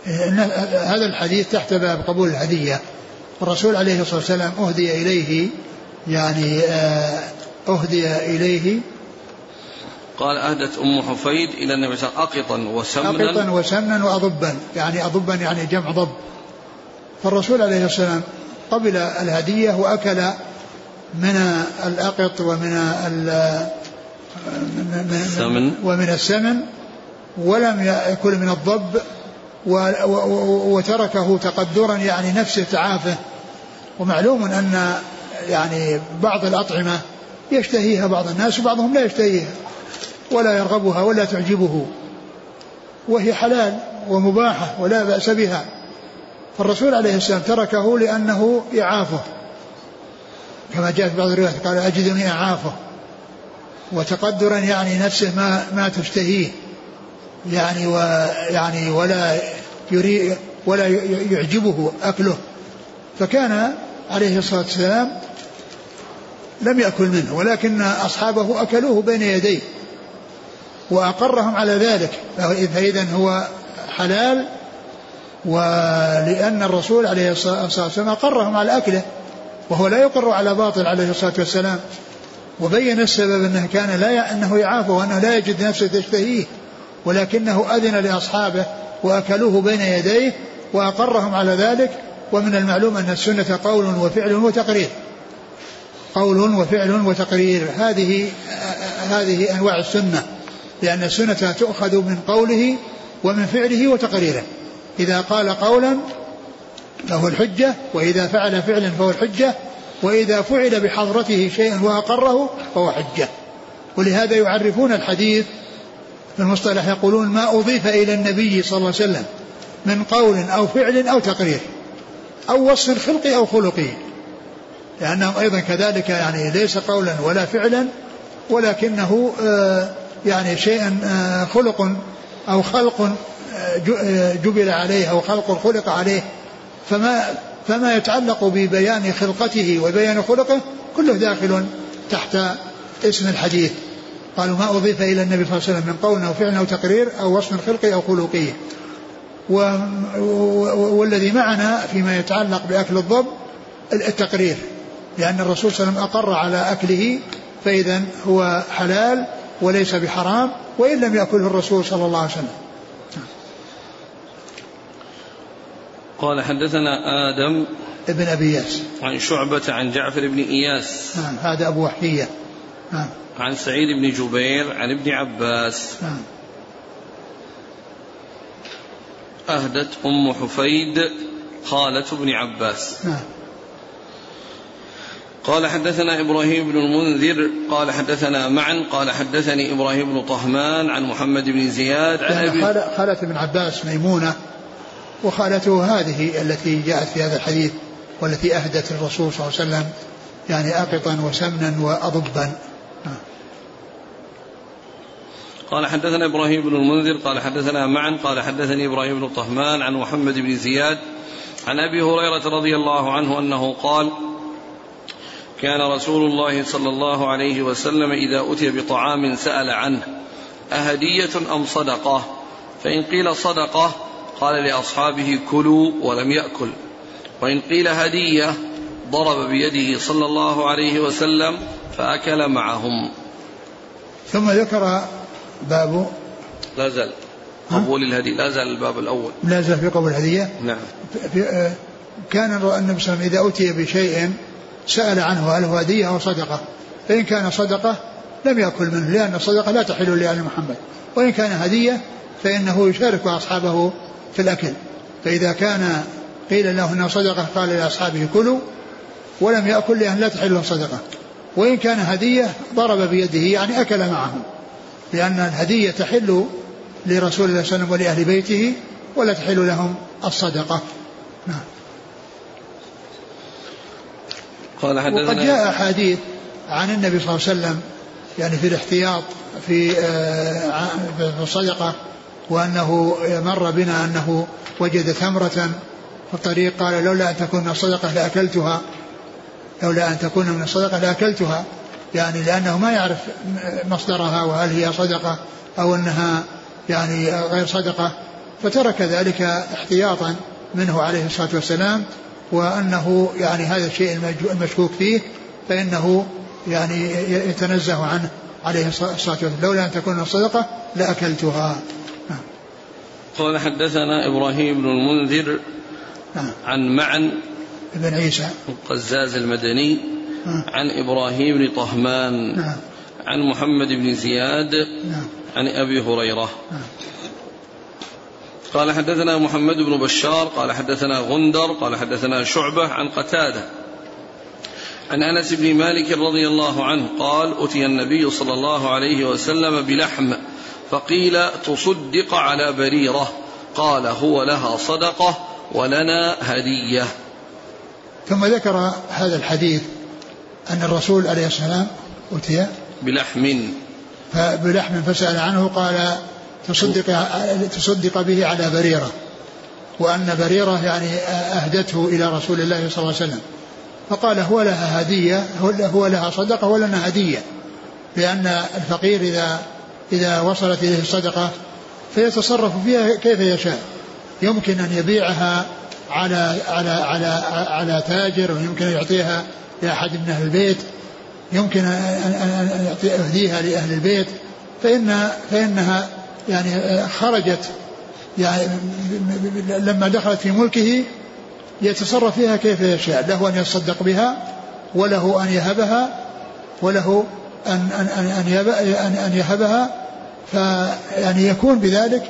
إن هذا الحديث تحت باب قبول الهدية. والرسول عليه الصلاة والسلام أهدي إليه يعني آه، أهدي إليه. قال أهدت أم حفيد إلى النبي صلى الله عليه وسلم أقطا وسمنا أقطا وسمنا وأضبا. يعني أضبا يعني جمع ضب. فالرسول عليه الصلاة والسلام قبل الهدية وأكل من الأقط ومن السمن. ومن السمن ولم يأكل من الضب وتركه تقدرا يعني نفسه تعافه. ومعلوم أن يعني بعض الأطعمة يشتهيها بعض الناس وبعضهم لا يشتهيها ولا يرغبها ولا تعجبه. وهي حلال ومباحة ولا بأس بها. فالرسول عليه السلام تركه لأنه يعافه كما جاء في بعض الروايات قال أجدني أعافه. وتقدرا يعني نفسه ما ما تشتهيه. يعني ويعني ولا يريد ولا يعجبه أكله. فكان عليه الصلاة والسلام لم يأكل منه ولكن أصحابه أكلوه بين يديه وأقرهم على ذلك فإذا هو حلال ولأن الرسول عليه الصلاة والسلام أقرهم على أكله وهو لا يقر على باطل عليه الصلاة والسلام وبين السبب أنه كان لا أنه يعافه وأنه لا يجد نفسه تشتهيه ولكنه أذن لأصحابه وأكلوه بين يديه وأقرهم على ذلك ومن المعلوم أن السنة قول وفعل وتقرير. قول وفعل وتقرير. هذه هذه أنواع السنة لأن السنة تؤخذ من قوله ومن فعله وتقريره. إذا قال قولا فهو الحجة وإذا فعل فعلا فهو الحجة وإذا فعل بحضرته شيء وأقره فهو حجة. ولهذا يعرفون الحديث في المصطلح يقولون ما أضيف إلى النبي صلى الله عليه وسلم من قول أو فعل أو تقرير أو وصف خلقي أو خلقي لأنه أيضا كذلك يعني ليس قولا ولا فعلا ولكنه آه، يعني شيء آه، خلق أو خلق آه، جبل عليه أو خلق خلق عليه. فما فما يتعلق ببيان خلقته وبيان خلقه كله داخل تحت اسم الحديث. قالوا ما أضيف إلى النبي صلى الله عليه وسلم من قول أو فعل أو تقرير أو وصف خلقي أو خلقي. والذي معنا فيما يتعلق بأكل الضب التقرير. لأن الرسول صلى الله عليه وسلم أقر على أكله فإذا هو حلال وليس بحرام وإن لم يأكله الرسول صلى الله عليه وسلم. قال حدثنا آدم ابن أبي إياس عن شعبة عن جعفر بن إياس. نعم هذا أبو وحية. نعم. عن سعيد بن جبير عن ابن عباس. نعم. أهدت أم حفيد خالة ابن عباس. نعم. قال حدثنا إبراهيم بن المنذر قال حدثنا معا قال حدثني إبراهيم بن طهمان عن محمد بن زياد عن أبي خالة ابن عباس ميمونة وخالته هذه التي جاءت في هذا الحديث والتي أهدت الرسول صلى الله عليه وسلم يعني أقطا وسمنا وأضبا. قال حدثنا إبراهيم بن المنذر قال حدثنا معا قال حدثني إبراهيم بن طهمان عن محمد بن زياد عن أبي هريرة رضي الله عنه أنه قال كان رسول الله صلى الله عليه وسلم إذا أتي بطعام سأل عنه أهدية أم صدقة؟ فإن قيل صدقة قال لأصحابه كلوا ولم يأكل. وإن قيل هدية ضرب بيده صلى الله عليه وسلم فأكل معهم. ثم ذكر باب لا زال. قبول الهدي. لا زال الباب الأول. لا زال في قبول الهدية؟ نعم. في آه، كان النبي صلى الله عليه وسلم إذا أتي بشيء سأل عنه هل هو هدية أو صدقة. فإن كان صدقة لم يأكل منه لأن الصدقة لا تحل لآل محمد. وإن كان هدية فإنه يشارك أصحابه في الأكل. فإذا كان قيل له أنه صدقة قال لأصحابه كلوا ولم يأكل لأن لا تحل له صدقة. وإن كان هدية ضرب بيده يعني أكل معهم لأن الهدية تحل لرسول الله صلى الله عليه وسلم ولأهل بيته ولا تحل لهم الصدقة. نعم. قال حدثنا وقد جاء أحاديث عن النبي صلى الله عليه وسلم يعني في الاحتياط في آه، الصدقة وأنه مر بنا أنه وجد ثمرة في الطريق قال لولا أن تكون من الصدقة لأكلتها لولا أن تكون من الصدقة لأكلتها يعني لأنه ما يعرف مصدرها وهل هي صدقة أو أنها يعني غير صدقة فترك ذلك احتياطا منه عليه الصلاة والسلام وأنه يعني هذا الشيء المشكوك فيه فإنه يعني يتنزه عنه عليه الصلاة والسلام لولا أن تكون الصدقة لأكلتها نعم. قال حدثنا إبراهيم بن المنذر نعم. عن معن بن عيسى القزاز المدني نعم. عن إبراهيم بن طهمان نعم. عن محمد بن زياد نعم. عن أبي هريرة نعم. قال حدثنا محمد بن بشار قال حدثنا غندر قال حدثنا شعبة عن قتادة. عن أنس بن مالك رضي الله عنه قال اتي النبي صلى الله عليه وسلم بلحم فقيل تصدق على بريرة. قال هو لها صدقة ولنا هدية. ثم ذكر هذا الحديث أن الرسول عليه السلام اتي بلحم. بلحم فسأل عنه قال تصدق تصدق به على بريرة. وأن بريرة يعني أهدته إلى رسول الله صلى الله عليه وسلم. فقال هو لها هدية هو لها صدقة ولنا هدية. لأن الفقير إذا إذا وصلت إليه الصدقة فيتصرف فيها كيف يشاء. يمكن أن يبيعها على على على على تاجر ويمكن أن يعطيها لأحد من أهل البيت. يمكن أن يهديها لأهل البيت. فإن فإنها يعني خرجت يعني لما دخلت في ملكه يتصرف فيها كيف يشاء له أن يتصدق بها وله أن يهبها وله أن أن أن أن, أن يهبها فيعني يكون بذلك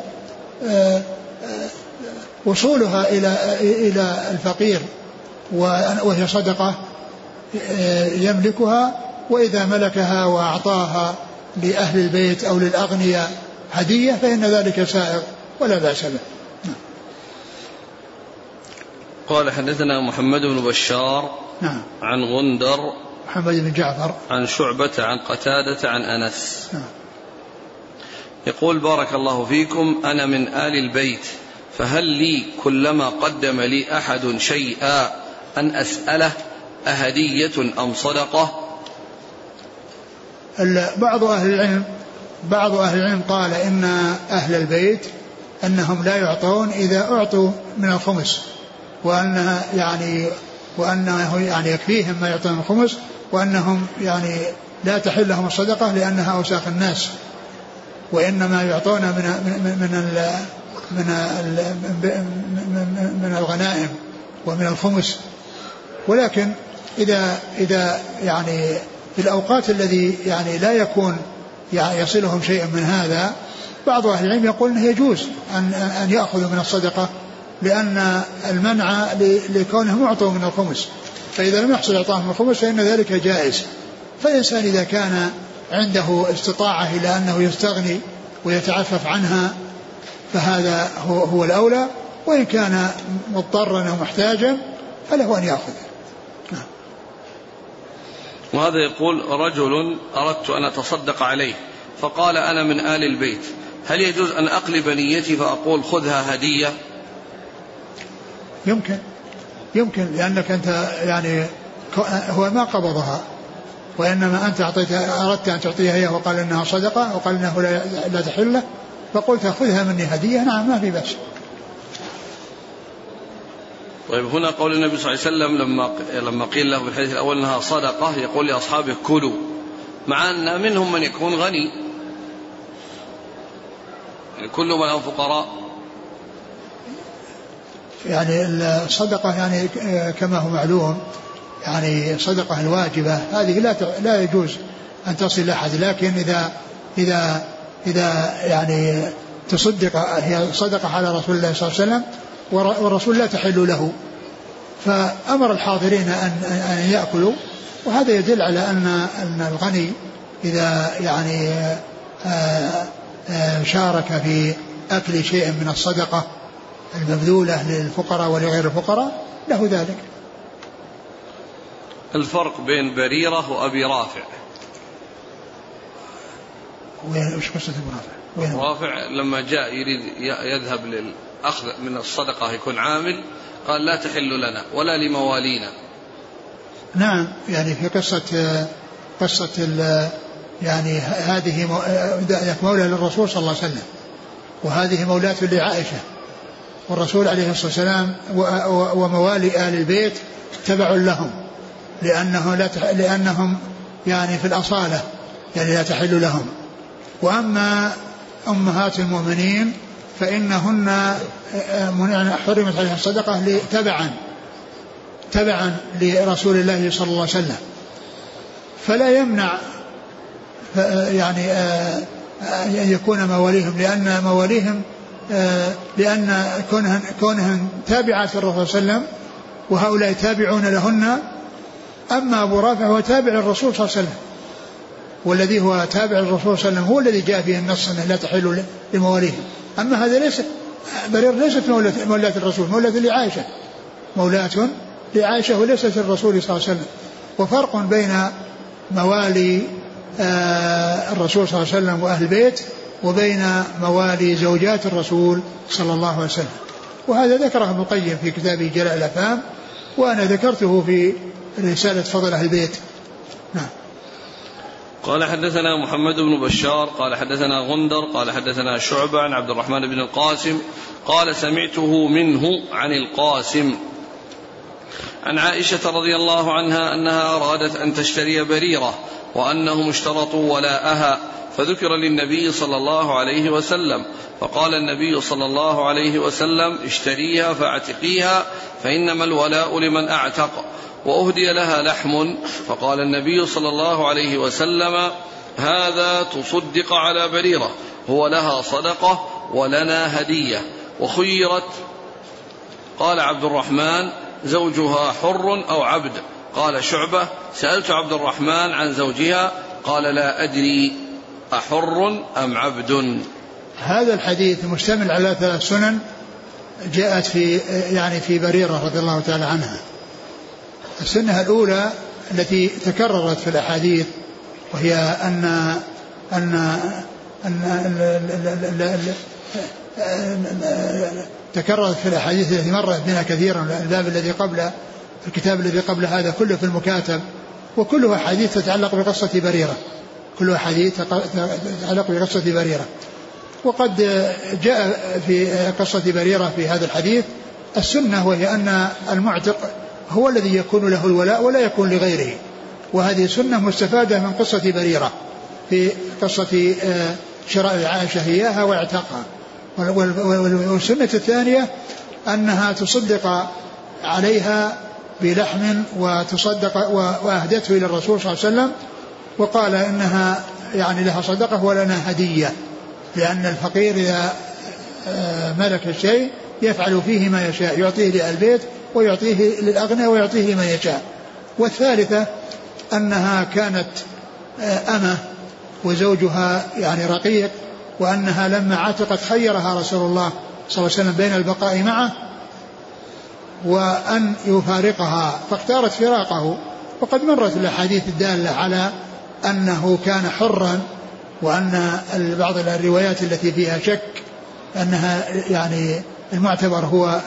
آه، آه، وصولها إلى إلى الفقير وهي صدقة آه، يملكها وإذا ملكها وأعطاها لأهل البيت أو للأغنياء هدية فإن ذلك سائغ ولا بأس به. قال حدثنا محمد بن بشار نعم. عن غندر محمد بن جعفر. عن شعبة عن قتادة عن أنس. نعم. يقول بارك الله فيكم أنا من آل البيت فهل لي كلما قدم لي أحد شيئا أن أسأله أهدية أم صدقة؟ بعض أهل العلم بعض أهل العلم قال إن أهل البيت أنهم لا يعطون إذا أعطوا من الخمس وأنها يعني وأنه يعني يكفيهم ما يعطون الخمس وأنهم يعني لا تحل لهم الصدقة لأنها أوساخ الناس. وإنما يعطون من من من من, من, من الغنائم ومن الخمس. ولكن إذا إذا يعني في الأوقات الذي يعني لا يكون يصلهم شيء من هذا. بعض أهل العلم يقول أنه يجوز أن أن يأخذوا من الصدقة لأن المنع لكونهم أعطوا من الخمس. فإذا لم يحصل إعطاهم من الخمس فإن ذلك جائز. فالإنسان إذا كان عنده استطاعة إلى أنه يستغني ويتعفف عنها فهذا هو, هو الأولى. وإن كان مضطرا أو محتاجا فله أن يأخذ نعم. وهذا يقول رجل أردت أن أتصدق عليه فقال أنا من آل البيت هل يجوز أن أقلب نيتي فأقول خذها هدية؟ يمكن. يمكن لأنك أنت يعني هو ما قبضها وإنما أنت أعطيت أردت أن تعطيها إياه وقال إنها صدقة وقال إنه لا, لا تحل له فقلت خذها مني هدية نعم ما في بأس. طيب هنا قول النبي صلى الله عليه وسلم لما لما قيل له في الحديث الأول إنها صدقة يقول لأصحابه كلوا مع أن منهم من يكون غني. يعني كل من هم فقراء. يعني الصدقه يعني كما هو معلوم يعني الصدقه الواجبه هذه لا لا يجوز أن تصل احد لكن إذا إذا إذا يعني تصدق هي صدقة على رسول الله صلى الله عليه وسلم والرسول لا تحل له. فأمر الحاضرين أن أن يأكلوا. وهذا يدل على أن أن الغني إذا يعني آه، آه، شارك في أكل شيء من الصدقة المبذولة للفقراء ولغير الفقراء له ذلك. الفرق بين بريرة وأبي رافع. وين وش قصة أبو رافع؟ وين؟ رافع لما جاء يريد يذهب للأخذ من الصدقة يكون عامل قال لا تحل لنا ولا لموالينا. نعم يعني في قصة قصة يعني هذه مولى للرسول صلى الله عليه وسلم وهذه مولاة لعائشة. والرسول عليه الصلاة والسلام وموالي آل البيت تبع لهم لأنه لا لأنهم يعني في الأصالة يعني لا تحل لهم. وأما أمهات المؤمنين فإنهن حرمت عليها الصدقة تبعا تبعا لرسول الله صلى الله عليه وسلم. فلا يمنع يعني أن يكون مواليهم لأن مواليهم لأن كونهن, كونهن تابعات الرسول صلى الله عليه وسلم وهؤلاء تابعون لهن. أما أبو رافع هو تابع الرسول صلى الله عليه وسلم والذي هو تابع الرسول صلى الله عليه وسلم هو الذي جاء فيه النص أنه لا تحل لمواليهم. أما هذا ليس برير ليست مولاة الرسول مولاة لعائشة. مولاة لعائشة وليست الرسول صلى الله عليه وسلم. وفرق بين موالي آه، الرسول صلى الله عليه وسلم وأهل البيت وبين موالي زوجات الرسول صلى الله عليه وسلم. وهذا ذكره ابن القيم في كتابه جلاء الأفهام وأنا ذكرته في رسالة فضل أهل البيت. نعم. قال حدثنا محمد بن بشار قال حدثنا غندر قال حدثنا شعبة عن عبد الرحمن بن القاسم قال سمعته منه عن القاسم. عن عائشة رضي الله عنها أنها أرادت أن تشتري بريرة وأنهم اشترطوا ولاءها فذكر للنبي صلى الله عليه وسلم فقال النبي صلى الله عليه وسلم اشتريها فاعتقيها فإنما الولاء لمن أعتق. وأهدي لها لحم. فقال النبي صلى الله عليه وسلم هذا تصدق على بريرة هو لها صدقة ولنا هدية. وخيرت قال عبد الرحمن زوجها حر أو عبد. قال شعبة سألت عبد الرحمن عن زوجها قال لا أدري أحر أم عبد. هذا الحديث مشتمل على ثلاث سنن جاءت في يعني في بريرة رضي الله تعالى عنها. السنة الأولى التي تكررت في الأحاديث وهي أن أن أن تكررت في الأحاديث التي مرت بنا كثيرا الباب الذي قبل الكتاب الذي قبل هذا كله في المكاتب وكلها حديث تتعلق بقصة بريرة. كلها حديث تتعلق بقصة بريرة. وقد جاء في قصة بريرة في هذا الحديث. السنة وهي أن المعتق هو الذي يكون له الولاء ولا يكون لغيره. وهذه سنة مستفادة من قصة بريرة في قصة آه، شراء عائشة إياها واعتاقها. والسنة الثانية أنها تصدق عليها بلحم وتصدق وأهدته إلى الرسول صلى الله عليه وسلم وقال إنها يعني لها صدقة ولنا هدية لأن الفقير إذا آه، ملك الشيء يفعل فيه ما يشاء يعطيه لأهل البيت ويعطيه للأغنياء ويعطيه لمن يشاء. والثالثة أنها كانت آه، أمة وزوجها يعني رقيق وأنها لما عتقت خيرها رسول الله صلى الله عليه وسلم بين البقاء معه وأن يفارقها. فاختارت فراقه. وقد مرت الأحاديث الدالة على أنه كان حرا وأن بعض الروايات التي فيها شك أنها يعني المعتبر هو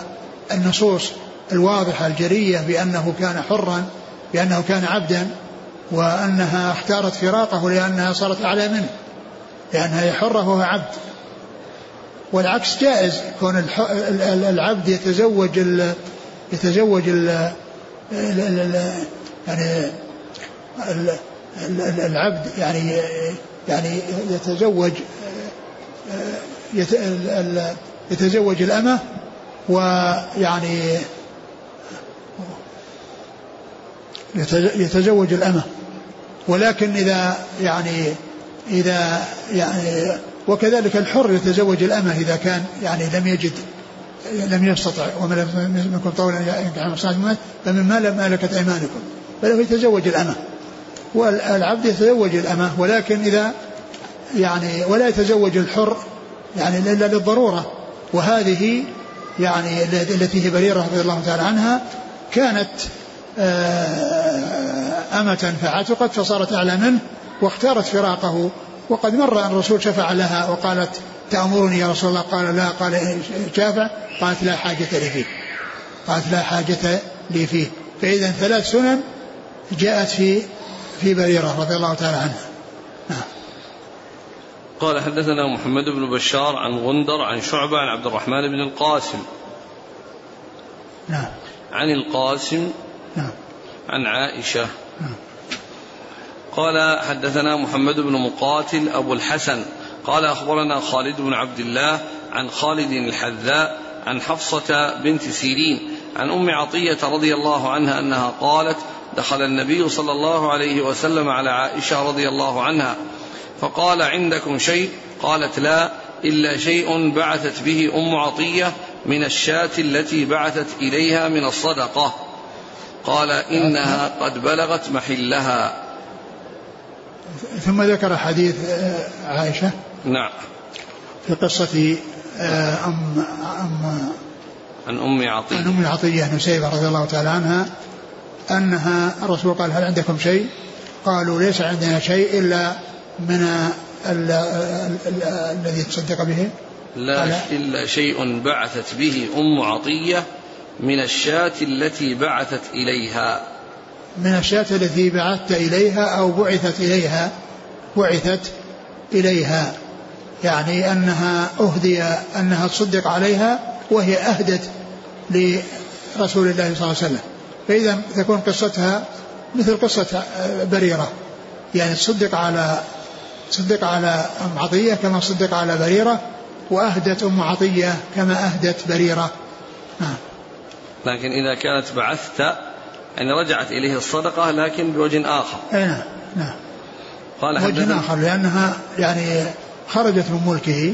النصوص. الواضحة الجرية بأنه كان حرا بأنه كان عبدا وأنها اختارت فراقه لأنها صارت أعلى منه لأنها حرة وهو عبد. والعكس جائز كون العبد يتزوج يتزوج ال يعني العبد يعني يعني يتزوج يتزوج الأمة ويعني يتزوج الأمة. ولكن إذا يعني إذا يعني وكذلك الحر يتزوج الأمة إذا كان يعني لم يجد لم يستطع ومن لم يكن طولا فمما ملكت أيمانكم. فله يتزوج الأمة. والعبد يتزوج الأمة ولكن إذا يعني ولا يتزوج الحر يعني إلا للضرورة. وهذه يعني التي هي بريرة رضي الله تعالى عنها كانت أمة فعتقت فصارت أعلى منه واختارت فراقه. وقد مر أن الرسول شفع لها وقالت تأمرني يا رسول الله؟ قال لا. قال شافع؟ قالت لا حاجة لي فيه. قالت لا حاجة لي فيه. فإذا ثلاث سنن جاءت في في بريرة رضي الله تعالى عنها. نعم. قال حدثنا محمد بن بشار عن غندر عن شعبة عن عبد الرحمن بن القاسم. نعم. عن القاسم نعم. عن عائشة. نعم. قال حدثنا محمد بن مقاتل أبو الحسن. قال أخبرنا خالد بن عبد الله عن خالد الحذاء عن حفصة بنت سيرين عن أم عطية رضي الله عنها أنها قالت دخل النبي صلى الله عليه وسلم على عائشة رضي الله عنها فقال عندكم شيء؟ قالت لا إلا شيء بعثت به أم عطية من الشاة التي بعثت إليها من الصدقة. قال إنها قد بلغت محلها. ثم ذكر حديث آه، عائشة نعم. في قصة آه، أم أم عن أم عطية. عن أم عطية نسيبة رضي الله تعالى عنها أنها الرسول قال هل عندكم شيء؟ قالوا ليس عندنا شيء إلا من الذي تصدق به. لا إلا شيء بعثت به أم عطية من الشاة التي بعثت إليها. من الشاة التي بعثت إليها أو بعثت إليها بعثت إليها. يعني أنها أهدي أنها تصدق عليها وهي أهدت لرسول الله صلى الله عليه وسلم. فإذا تكون قصتها مثل قصة بريرة. يعني تصدق على تصدق على أم عطية كما صدق على بريرة وأهدت أم عطية كما أهدت بريرة. نعم. لكن إذا كانت بعثت يعني رجعت إليه الصدقة لكن بوجه آخر. أي نعم نعم. قال وجه آخر لأنها يعني خرجت من ملكه.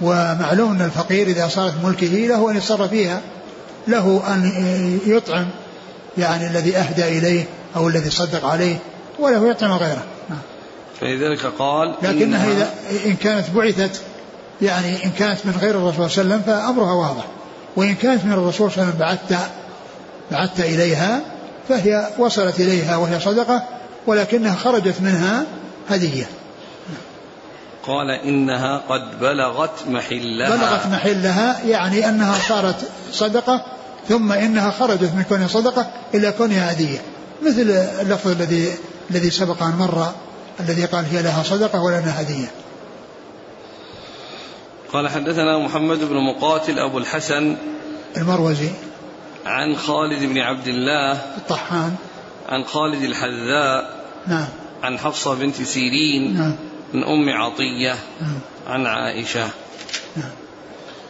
ومعلوم أن الفقير إذا صارت ملكه له أن يتصرف فيها. له أن يطعم يعني الذي أهدى إليه أو الذي صدق عليه وله يطعم غيره. نعم. فلذلك قال لكنها إذا إن كانت بعثت يعني إن كانت من غير الرسول صلى الله عليه وسلم فأمرها واضح. وإن كانت من الرسول صلى الله عليه وسلم بعثت بعثت إليها فهي وصلت إليها وهي صدقة ولكنها خرجت منها هدية. قال إنها قد بلغت محلها. بلغت محلها يعني أنها صارت صدقة ثم إنها خرجت من كونها صدقة إلى كونها هدية. مثل اللفظ الذي الذي سبق أن مر الذي قال هي لها صدقة ولنا هدية. قال حدثنا محمد بن مقاتل أبو الحسن المروزي عن خالد بن عبد الله الطحان عن خالد الحذاء نعم. عن حفصة بنت سيرين نعم. من أم عطية نعم. عن عائشة. نعم.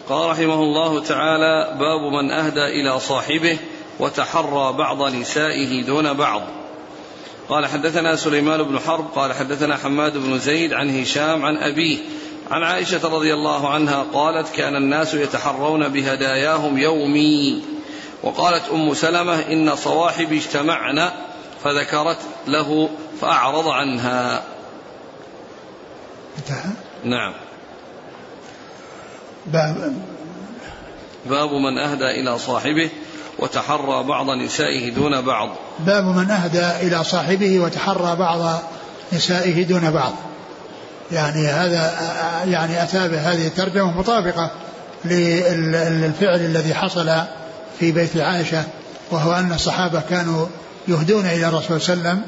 قال رحمه الله تعالى باب من أهدى إلى صاحبه وتحرى بعض نسائه دون بعض. قال حدثنا سليمان بن حرب قال حدثنا حماد بن زيد عن هشام عن أبيه عن عائشة رضي الله عنها قالت كان الناس يتحرون بهداياهم يومي وقالت أم سلمة إن صواحبي اجتمعن فذكرت له فأعرض عنها انتهى؟ نعم. باب. باب من أهدى إلى صاحبه وتحرى بعض نسائه دون بعض. باب من أهدى إلى صاحبه وتحرى بعض نسائه دون بعض. يعني هذا يعني أتى بهذه الترجمة مطابقة للفعل الذي حصل في بيت عائشة وهو أن الصحابة كانوا يهدون إلى الرسول صلى الله عليه وسلم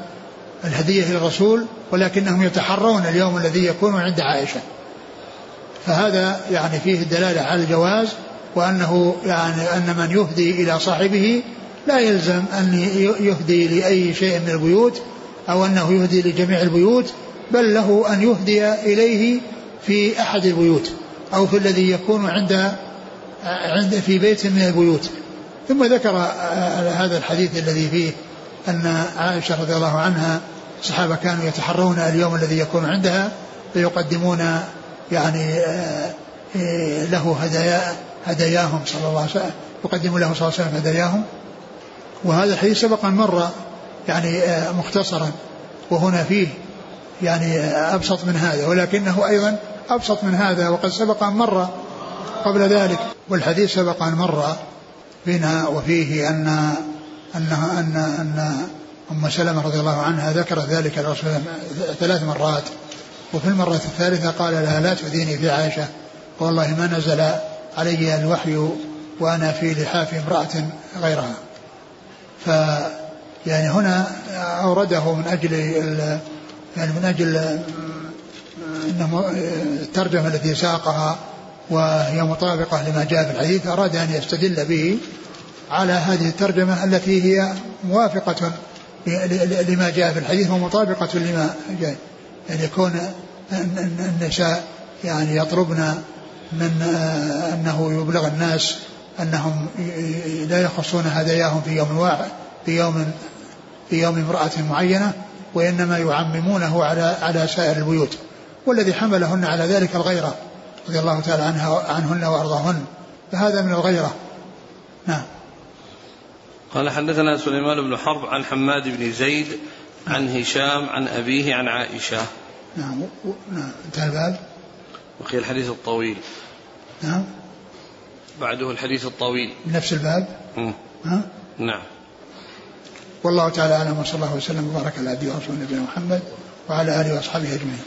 الهدية إلى الرسول ولكنهم يتحرون اليوم الذي يكون عند عائشة. فهذا يعني فيه الدلالة على الجواز وأنه يعني أن من يهدي إلى صاحبه لا يلزم أن يهدي لأي شيء من البيوت أو أنه يهدي لجميع البيوت بل له أن يهدي إليه في أحد البيوت أو في الذي يكون عند عند في بيت من البيوت. ثم ذكر هذا الحديث الذي فيه أن عائشة رضي الله عنها الصحابة كانوا يتحرون اليوم الذي يكون عندها فيقدمون يعني آه، له هدايا هداياهم صلى الله عليه وسلم يقدم له صلى الله عليه وسلم هداياهم. وهذا الحديث سبق أن مر يعني آه، مختصرا. وهنا فيه يعني أبسط من هذا ولكنه أيضا أبسط من هذا وقد سبق أن مر قبل ذلك والحديث سبق أن مر بنا وفيه أن أنها أن أن أم سلمة رضي الله عنها ذكرت ذلك لرسول الله ثلاث مرات وفي المرة الثالثة قال لها لا تؤذيني في عائشة والله ما نزل علي الوحي وأنا في لحاف امرأة غيرها. ف يعني هنا أورده من أجل يعني من أجل أنه الترجمة التي ساقها وهي مطابقة لما جاء في الحديث أراد أن يستدل به على هذه الترجمة التي هي موافقة لما جاء في الحديث ومطابقة لما جاء. يعني يكون النساء يعني يطلبن من أنه يبلغ الناس أنهم لا يخصون هداياهم في يوم واحد في يوم في يوم امرأة معينة وإنما يعممونه على على سائر البيوت والذي حملهن على ذلك الغيرة رضي الله تعالى عنها عنهن وأرضاهن فهذا من الغيرة. نعم. قال حدثنا سليمان بن حرب عن حماد بن زيد عن هشام عن أبيه عن عائشة. نعم. نعم. انتهى الباب. وقيل الحديث الطويل. نعم. بعده الحديث الطويل. نفس الباب. ها؟ نعم. والله تعالى أعلم وصلى الله وسلم وبارك على عبده ورسوله نبينا محمد وعلى آله وأصحابه أجمعين.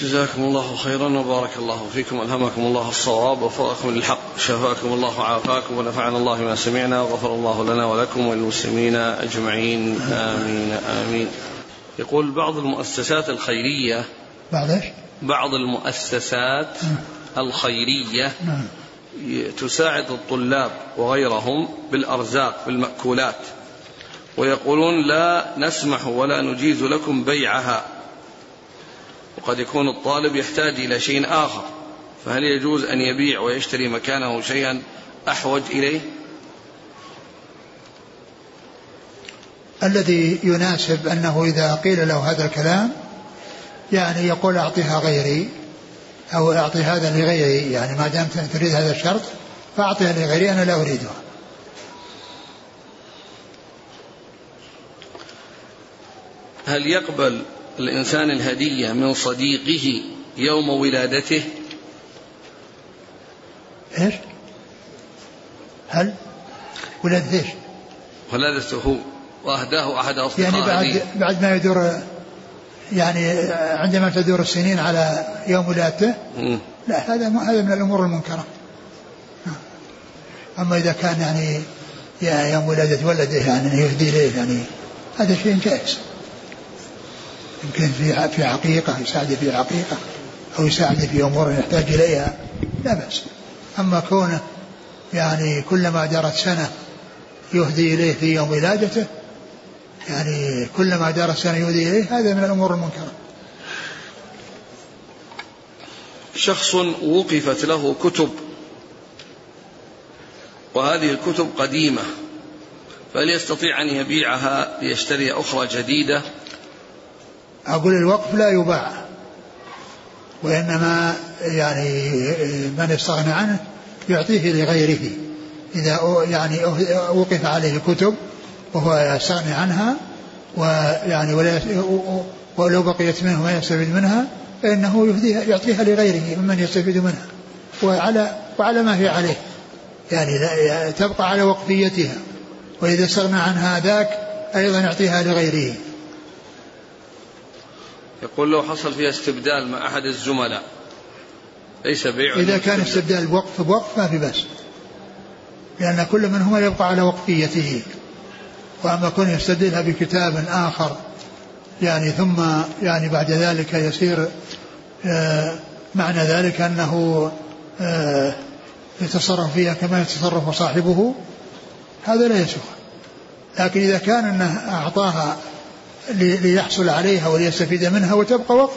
جزاكم الله خيرا وبارك الله فيكم ألهمكم الله الصواب ووفقكم للحق شفاكم الله وعافاكم ونفعنا الله بما سمعنا وغفر الله لنا ولكم وللمسلمين أجمعين. آمين آمين. يقول بعض المؤسسات الخيرية بعض إيش؟ بعض المؤسسات الخيرية نعم. تساعد الطلاب وغيرهم بالأرزاق بالمأكولات. ويقولون لا نسمح ولا نجيز لكم بيعها. وقد يكون الطالب يحتاج إلى شيء آخر فهل يجوز أن يبيع ويشتري مكانه شيئا أحوج إليه؟ الذي يناسب أنه إذا قيل له هذا الكلام يعني يقول أعطيها غيري أو أعطي هذا لغيري يعني ما دامت تريد هذا الشرط فأعطيها لغيري أنا لا أريدها. هل يقبل الإنسان الهدية من صديقه يوم ولادته؟ إيش؟ هل؟ ولادته إيش؟ ولادته هو وأهداه أحد أصدقائه. يعني بعد, بعد ما يدور يعني عندما تدور السنين على يوم ولادته لا هذا هذا من الأمور المنكرة. أما إذا كان يعني يوم ولادة ولده يعني يهدي إليه يعني هذا شيء جائز. يمكن في في عقيقة يساعده في عقيقة أو يساعده في أمور يحتاج إليها. لا بأس. أما كونه يعني كلما جرت سنة يهدي إليه في يوم ولادته يعني كلما جرت سنة يهدي إليه هذا من الأمور المنكرة. شخص وقفت له كتب وهذه الكتب قديمة فهل يستطيع أن يبيعها ليشتري أخرى جديدة. أقول الوقف لا يباع وإنما يعني من استغنى عنه يعطيه لغيره. إذا يعني وقف عليه كتب وهو يستغني عنها ويعني ولا ولو بقيت منه ما يستفيد منها فإنه يهديها يعطيها لغيره ممن يستفيد منها. وعلى وعلى ما هي عليه. يعني تبقى على وقفيتها. وإذا استغنى عنها ذاك أيضا يعطيها لغيره. يقول لو حصل فيها استبدال مع أحد الزملاء ليس بيع. إذا كان استبدال بوقف بوقف ما في بأس لأن كل منهما يبقى على وقفيته. وأما كون يستبدلها بكتاب آخر يعني ثم يعني بعد ذلك يصير آه معنى ذلك أنه آه يتصرف فيها كما يتصرف صاحبه هذا لا يسوغ لكن إذا كان أنه أعطاها ليحصل عليها وليستفيد منها وتبقى وقف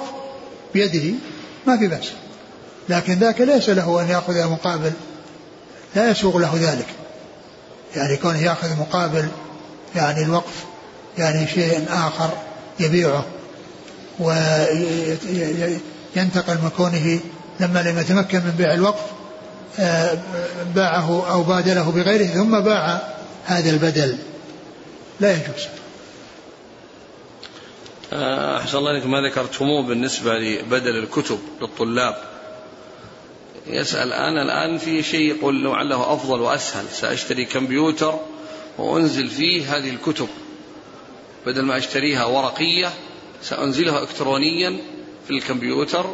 بيده. ما في بأس. لكن ذاك ليس له أن يأخذ مقابل لا يسوغ له ذلك. يعني كونه يأخذ مقابل يعني الوقف يعني شيء آخر يبيعه وينتقل من كونه لما لم يتمكن من بيع الوقف آه، باعه أو بادله بغيره ثم باع هذا البدل. لا يجوز. أحسن الله لك ما ذكرتموه بالنسبة لبدل الكتب للطلاب. يسأل أنا الآن في شيء يقول لعله أفضل وأسهل. سأشتري كمبيوتر وأنزل فيه هذه الكتب. بدل ما أشتريها ورقية سأنزلها إلكترونيا في الكمبيوتر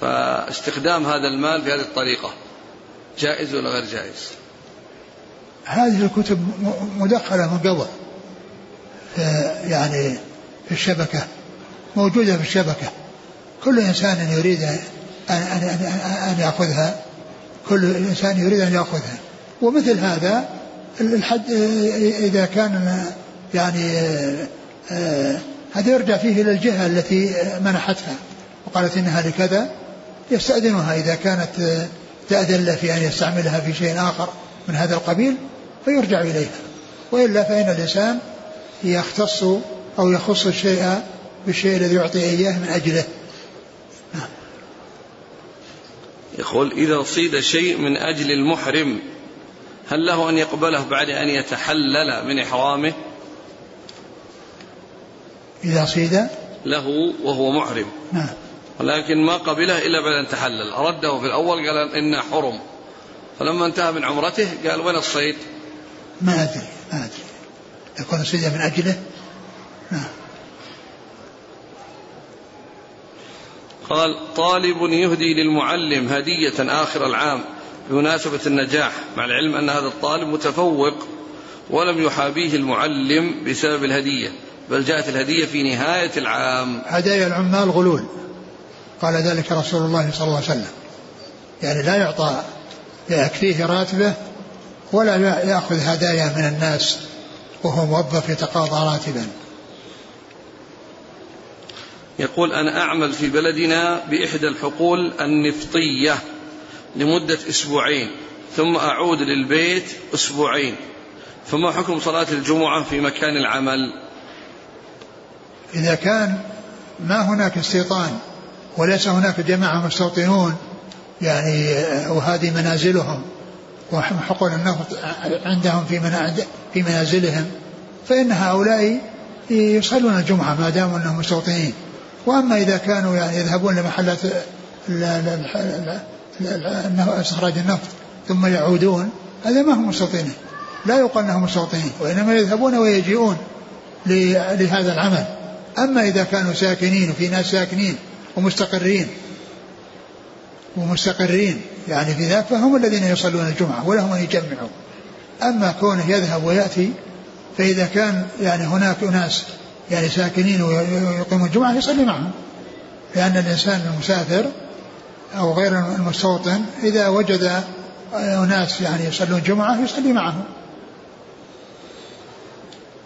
فاستخدام هذا المال بهذه الطريقة. جائز ولا غير جائز؟ هذه الكتب مدخلة من قبل يعني في الشبكة موجودة في الشبكة. كل إنسان يريد أن, أن, أن, يأخذها. كل إنسان يريد أن يأخذها. ومثل هذا الحد إذا كان يعني هذا يرجع فيه إلى الجهة التي منحتها. وقالت إنها لكذا يستأذنها. إذا كانت تأذن له في أن يستعملها في شيء آخر من هذا القبيل فيرجع إليها. وإلا فإن الإنسان يختص أو يخص الشيء بالشيء الذي يعطي إياه من أجله. نعم. يقول إذا صيد شيء من أجل المحرم هل له أن يقبله بعد أن يتحلل من إحرامه؟ إذا صيد؟ له وهو محرم. نعم. ولكن ما قبله إلا بعد أن تحلل. رده في الأول قال إنه حرم. فلما انتهى من عمرته قال وين الصيد؟ ما أدري ما أدري. يكون الصيد من أجله؟ قال طالب يهدي للمعلم هدية آخر العام بمناسبة النجاح مع العلم أن هذا الطالب متفوق ولم يحابيه المعلم بسبب الهدية بل جاءت الهدية في نهاية العام. هدايا العمال غلول. قال ذلك رسول الله صلى الله عليه وسلم. يعني لا يعطى يكفيه راتبه ولا يأخذ هدايا من الناس وهو موظف يتقاضى راتبا. يقول أنا أعمل في بلدنا بإحدى الحقول النفطية لمدة أسبوعين ثم أعود للبيت أسبوعين فما حكم صلاة الجمعة في مكان العمل. إذا كان ما هناك استيطان وليس هناك جماعة مستوطنون يعني وهذه منازلهم وحقول النفط عندهم في في منازلهم فإن هؤلاء يصلون الجمعة ما داموا أنهم مستوطنين. وأما إذا كانوا يعني يذهبون لمحلات استخراج النفط ثم يعودون هذا ما هم مستوطنين. لا يقال أنهم مستوطنين وإنما يذهبون ويجيئون لهذا العمل. أما إذا كانوا ساكنين وفي ناس ساكنين ومستقرين ومستقرين يعني في ذاك فهم الذين يصلون الجمعة ولهم أن يجمعوا. أما كونه يذهب ويأتي فإذا كان يعني هناك أناس يعني ساكنين ويقيمون الجمعة يصلي معهم. لأن الإنسان المسافر أو غير المستوطن إذا وجد أناس يعني يصلون جمعة يصلي معهم.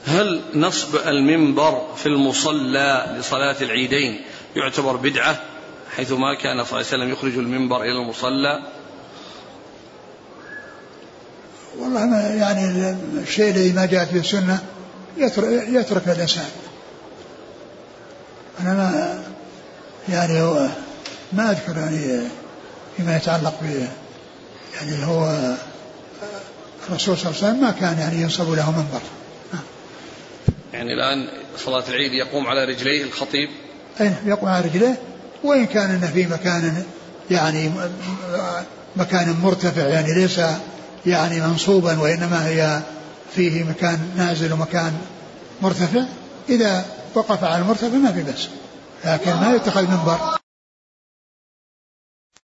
هل نصب المنبر في المصلى لصلاة العيدين يعتبر بدعة حيث ما كان صلى الله عليه وسلم يخرج المنبر إلى المصلى؟ والله ما يعني الشيء الذي ما جاءت به السنة يترك, يترك الإنسان. أنا ما يعني هو ما أذكر يعني فيما يتعلق ب يعني هو الرسول صلى الله عليه وسلم ما كان يعني ينصب له منبر. يعني الآن صلاة العيد يقوم على رجليه الخطيب؟ أي يقوم على رجليه. وإن كان إنه في مكان يعني مكان مرتفع يعني ليس يعني منصوبا وإنما هي فيه مكان نازل ومكان مرتفع. إذا وقف على المرتفع ما في بس لكن ما يتخذ منبر.